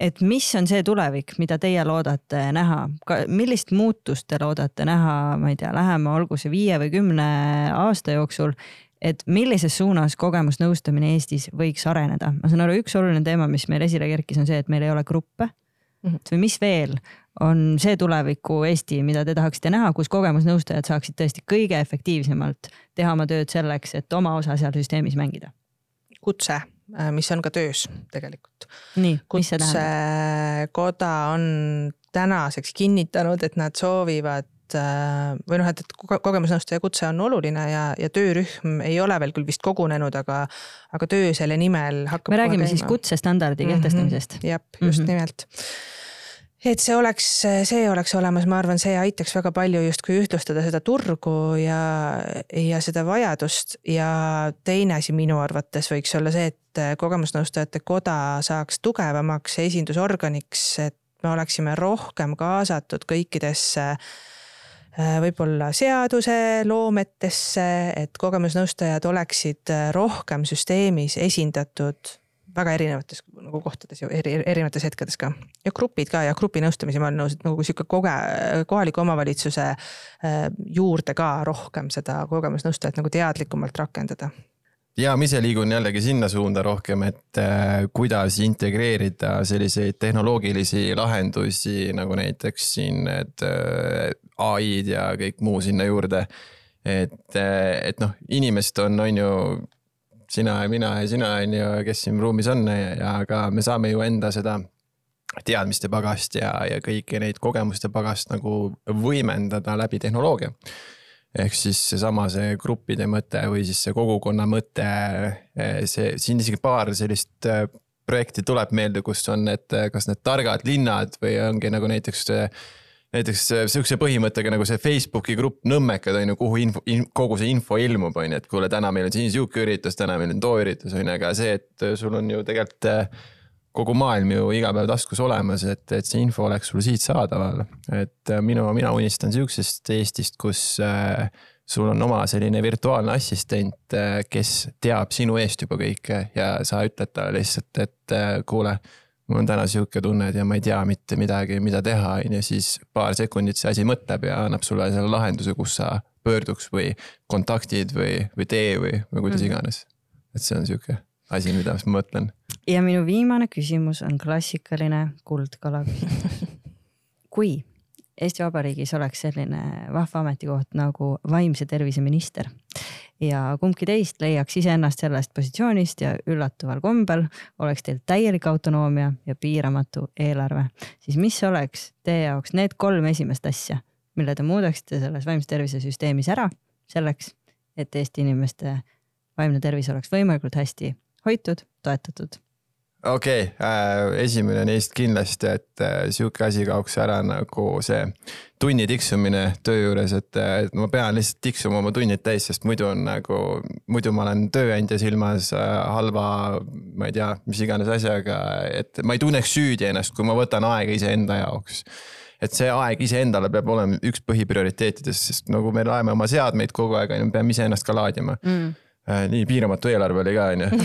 [SPEAKER 3] et mis on see tulevik, mida teie loodate näha, millist muutust te loodate näha, ma ei tea, lähema, olgu see viie või kümne aasta jooksul, et millises suunas kogemusnõustamine Eestis võiks areneda, ma saan aru, üks oluline teema, mis meil esile kerkis, on see, et meil ei ole gruppe mm. -hmm. või mis veel on see tuleviku Eesti, mida te tahaksite näha, kus kogemusnõustajad saaksid tõesti kõige efektiivsemalt teha oma tööd selleks, et oma osa seal süsteemis mängida?
[SPEAKER 2] kutse Äh, mis on ka töös tegelikult. kutsekoda on tänaseks kinnitanud, et nad soovivad äh, või noh, et, et kogemusnõustaja kutse on oluline ja, ja töörühm ei ole veel küll vist kogunenud, aga, aga töö selle nimel hakkab.
[SPEAKER 3] me räägime siis kutsestandardi kehtestamisest mm.
[SPEAKER 2] -hmm, jah, just mm -hmm. nimelt et see oleks, see oleks olemas, ma arvan, see aitaks väga palju justkui ühtlustada seda turgu ja, ja seda vajadust ja teine asi minu arvates võiks olla see, et kogemusnõustajate koda saaks tugevamaks esindusorganiks, et me oleksime rohkem kaasatud kõikidesse äh, võib-olla seaduseloometesse, et kogemusnõustajad oleksid rohkem süsteemis esindatud väga erinevates nagu kohtades ju eri, erinevates hetkedes ka. ja grupid ka ja grupinõustamisi ma olen nõus, et nagu sihuke koge-, kohaliku omavalitsuse äh, juurde ka rohkem seda kogemusnõustajat nagu teadlikumalt rakendada
[SPEAKER 1] ja ma ise liigun jällegi sinna suunda rohkem, et äh, kuidas integreerida selliseid tehnoloogilisi lahendusi nagu näiteks siin need äh, ai-d ja kõik muu sinna juurde. et, äh, et noh, inimesed on, on ju sina ja mina ja sina on ju, kes siin ruumis on aga me saame ju enda seda teadmiste pagast ja, ja kõiki neid kogemuste pagast nagu võimendada läbi tehnoloogia. Ehk siis seesama, see gruppide mõte või siis see kogukonna mõte, see siin isegi paar sellist äh, projekti tuleb meelde, kus on need, kas need targad linnad või ongi nagu näiteks näiteks sihukese põhimõttega nagu see Facebooki grupp Nõmmekad on ju, kuhu info in,, kogu see info ilmub, on ju, et kuule, täna meil on siin sihuke üritus, täna meil on too üritus, on ju, aga see, et sul on ju tegelikult kogu maailm ju iga päev taskus olemas, et, et see info oleks sul siit saadaval. et minu, mina unistan sihukesest Eestist, kus äh, sul on oma selline virtuaalne assistent, kes teab sinu eest juba kõike ja sa ütled talle lihtsalt, et äh, kuule mul on täna sihuke tunne, et ja ma ei tea mitte midagi, mida teha, on ju, siis paar sekundit see asi mõtleb ja annab sulle selle lahenduse, kus sa pöörduks või kontaktid või, või tee või, või kuidas mm. iganes. et see on sihuke asi, mida ma mõtlen.
[SPEAKER 3] ja minu viimane küsimus on klassikaline kuldkala küsimus kui Eesti Vabariigis oleks selline vahva ametikoht nagu vaimse tervise minister ja kumbki teist leiaks iseennast sellest positsioonist ja üllataval kombel oleks teil täielik autonoomia ja piiramatu eelarve, siis mis oleks teie jaoks need kolm esimest asja, mille te muudaksite selles vaimse tervise süsteemis ära selleks, et Eesti inimeste vaimne tervis oleks võimalikult hästi hoitud, toetatud.
[SPEAKER 1] Okei okay, äh,, esimene neist kindlasti, et äh, sihuke asi kaoks ära nagu see tunni tiksumine töö juures, et, et ma pean lihtsalt tiksuma oma tunnid täis, sest muidu on nagu, muidu ma olen tööandja silmas äh, halva, ma ei tea, mis iganes asjaga, et ma ei tunneks süüdi ennast, kui ma võtan aega iseenda jaoks. Et see aeg iseendale peab olema üks põhiprioriteetidest, sest nagu me laeme oma seadmeid kogu aeg, on ju, peame iseennast ka laadima. Mm. Äh, nii piiramatu eelarve oli ka, on ju.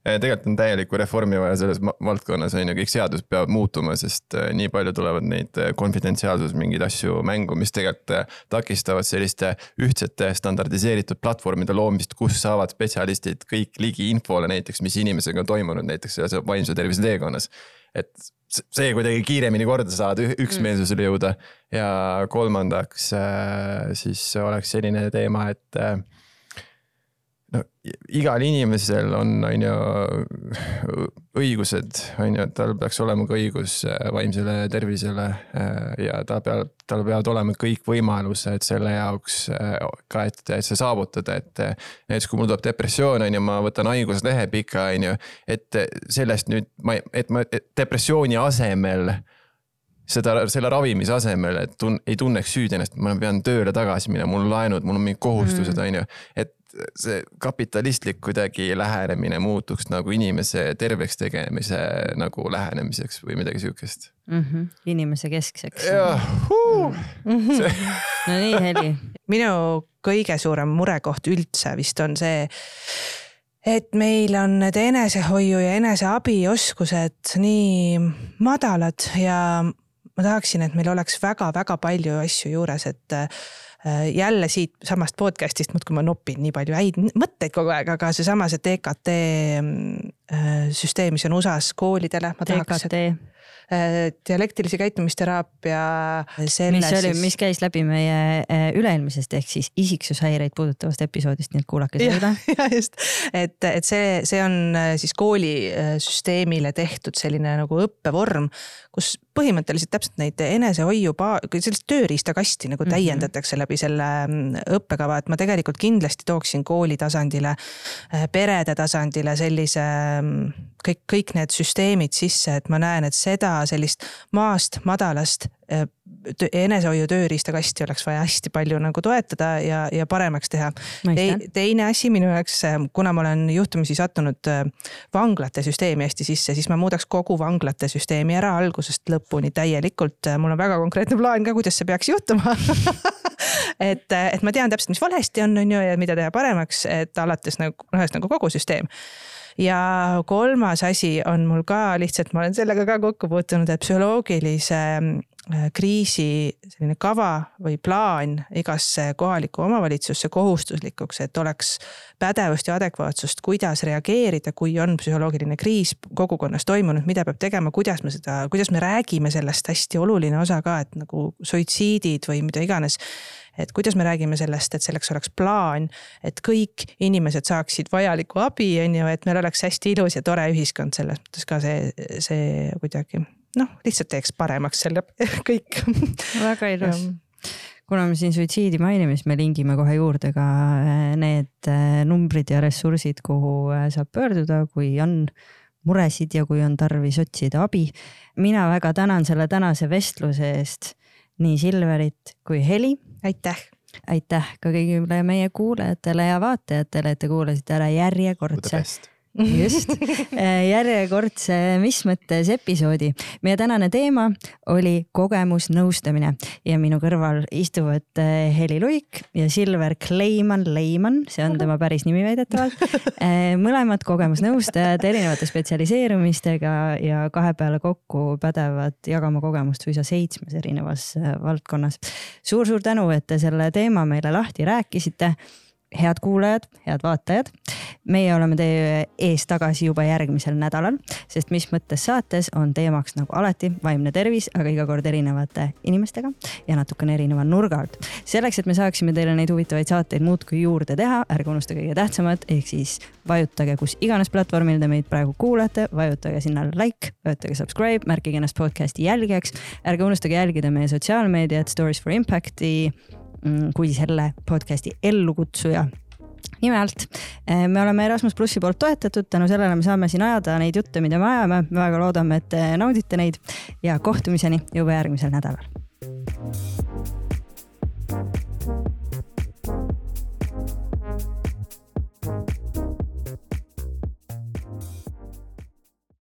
[SPEAKER 1] tegelikult on täielikku reformi vaja selles valdkonnas, on ju, kõik seadused peavad muutuma, sest äh, nii palju tulevad neid äh, konfidentsiaalsus mingeid asju mängu, mis tegelikult takistavad selliste ühtsete standardiseeritud platvormide loomist, kus saavad spetsialistid kõik ligi infole näiteks, mis inimesega on toimunud näiteks selles vaimse tervise teekonnas. et see kuidagi kiiremini korda saada, üksmeelsusele jõuda. ja kolmandaks äh, siis oleks selline teema, et äh, no igal inimesel on, on ju õigused, on ju, et tal peaks olema ka õigus äh, vaimsele tervisele ja ta peab, tal peavad olema kõik võimalused selle jaoks ka, et, et see saavutada, et. näiteks kui mul tuleb depressioon, on ju, ma võtan haiguslehe pika, on ju, et sellest nüüd ma, et ma et depressiooni asemel seda, selle ravimise asemel, et tun, ei tunneks süüd ennast, ma pean tööle tagasi minema, mul on laenud, mul on mingid kohustused,
[SPEAKER 2] Mm.
[SPEAKER 1] on ju. et see kapitalistlik kuidagi lähenemine muutuks nagu inimese terveks tegemise nagu lähenemiseks või midagi sihukest.
[SPEAKER 3] mm. -hmm. inimese keskseks.
[SPEAKER 1] jah, see
[SPEAKER 3] no nii, Heli.
[SPEAKER 2] minu kõige suurem murekoht üldse vist on see, et meil on need enesehoiu ja eneseabioskused nii madalad ja ma tahaksin, et meil oleks väga-väga palju asju juures, et jälle siit samast podcast'ist muudkui ma nopin nii palju häid mõtteid kogu aeg, aga seesama see DKT äh, süsteem, mis on USA-s koolidele, ma tahaks,
[SPEAKER 3] DKT,
[SPEAKER 2] äh, dialektilise käitumisteraapia.
[SPEAKER 3] mis oli, mis käis läbi meie äh, üle-eelmisest ehk siis isiksushäireid puudutavast episoodist, nii et kuulake seda.
[SPEAKER 2] ja just, et, et see, see on äh, siis koolisüsteemile tehtud selline nagu õppevorm, kus põhimõtteliselt täpselt neid enesehoiu, sellist tööriistakasti nagu
[SPEAKER 3] Mhm.
[SPEAKER 2] täiendatakse läbi selle mm, õppekava, et ma tegelikult kindlasti tooksin kooli tasandile, perede tasandile sellise mm, kõik, kõik need süsteemid sisse, et ma näen, et seda sellist maast madalast äh, enesehoiu tööriistakasti oleks vaja hästi palju nagu toetada ja, ja paremaks teha.
[SPEAKER 3] mõistan.
[SPEAKER 2] teine asi minu jaoks, kuna ma olen juhtumisi sattunud äh, vanglate süsteemi hästi sisse, siis ma muudaks kogu vanglate süsteemi ära algusest lõpuni täielikult. mul on väga konkreetne plaan ka, kuidas see peaks juhtuma et, et ma tean täpselt, mis valesti on, on ju, ja mida teha paremaks, et alates nagu ühesõnaga kogu süsteem ja kolmas asi on mul ka lihtsalt, ma olen sellega ka kokku puutunud, et psühholoogilise äh, kriisi selline kava või plaan igasse kohalikku omavalitsusse kohustuslikuks, et oleks pädevust ja adekvaatsust, kuidas reageerida, kui on psühholoogiline kriis kogukonnas toimunud, mida peab tegema, kuidas me seda, kuidas me räägime sellest, hästi oluline osa ka, et nagu suitsiidid või mida iganes. Et kuidas me räägime sellest, et selleks oleks plaan, et kõik inimesed saaksid vajalikku abi, on ju, et meil oleks hästi ilus ja tore ühiskond, selles mõttes ka see, see kuidagi noh, lihtsalt teeks paremaks selle kõik.
[SPEAKER 3] väga ilus kuna me siin suitsiidi mainime, siis me lingime kohe juurde ka äh, need äh, numbrid ja ressursid, kuhu äh, saab pöörduda, kui on muresid ja kui on tarvis otsida abi. mina väga tänan selle tänase vestluse eest nii Silverit kui Heli.
[SPEAKER 2] aitäh.
[SPEAKER 3] aitäh ka kõigile meie kuulajatele ja vaatajatele, et te kuulasite ära järjekordse just, järjekordse Mis mõttes episoodi. meie tänane teema oli kogemusnõustamine ja minu kõrval istuvad eh, Heli Luik ja Silver Kleiman Leiman, see on tema päris nimi väidetavalt. mõlemad kogemusnõustajad erinevate spetsialiseerumistega ja kahe peale kokku pädevad jagama kogemust suisa seitsmes erinevas valdkonnas suur,. suur-suur tänu, et te selle teema meile lahti rääkisite head kuulajad, head vaatajad, meie oleme teie ees tagasi juba järgmisel nädalal, sest mis mõttes saates on teemaks nagu alati vaimne tervis, aga iga kord erinevate inimestega ja natukene erineva nurga alt. selleks, et me saaksime teile neid huvitavaid saateid muudkui juurde teha, ärge unustage kõige tähtsamat, ehk siis vajutage kus iganes platvormil te meid praegu kuulate, vajutage sinna like, vajutage subscribe, märkige ennast podcast'i jälgijaks, ärge unustage jälgida meie sotsiaalmeediat Stories for Impact'i Mm, kui selle podcast'i ellukutsuja nime alt. Eh, me oleme Erasmus plussi poolt toetatud, tänu sellele me saame siin ajada neid jutte, mida me ajame, me väga loodame, et te naudite neid ja kohtumiseni juba järgmisel nädalal. thank you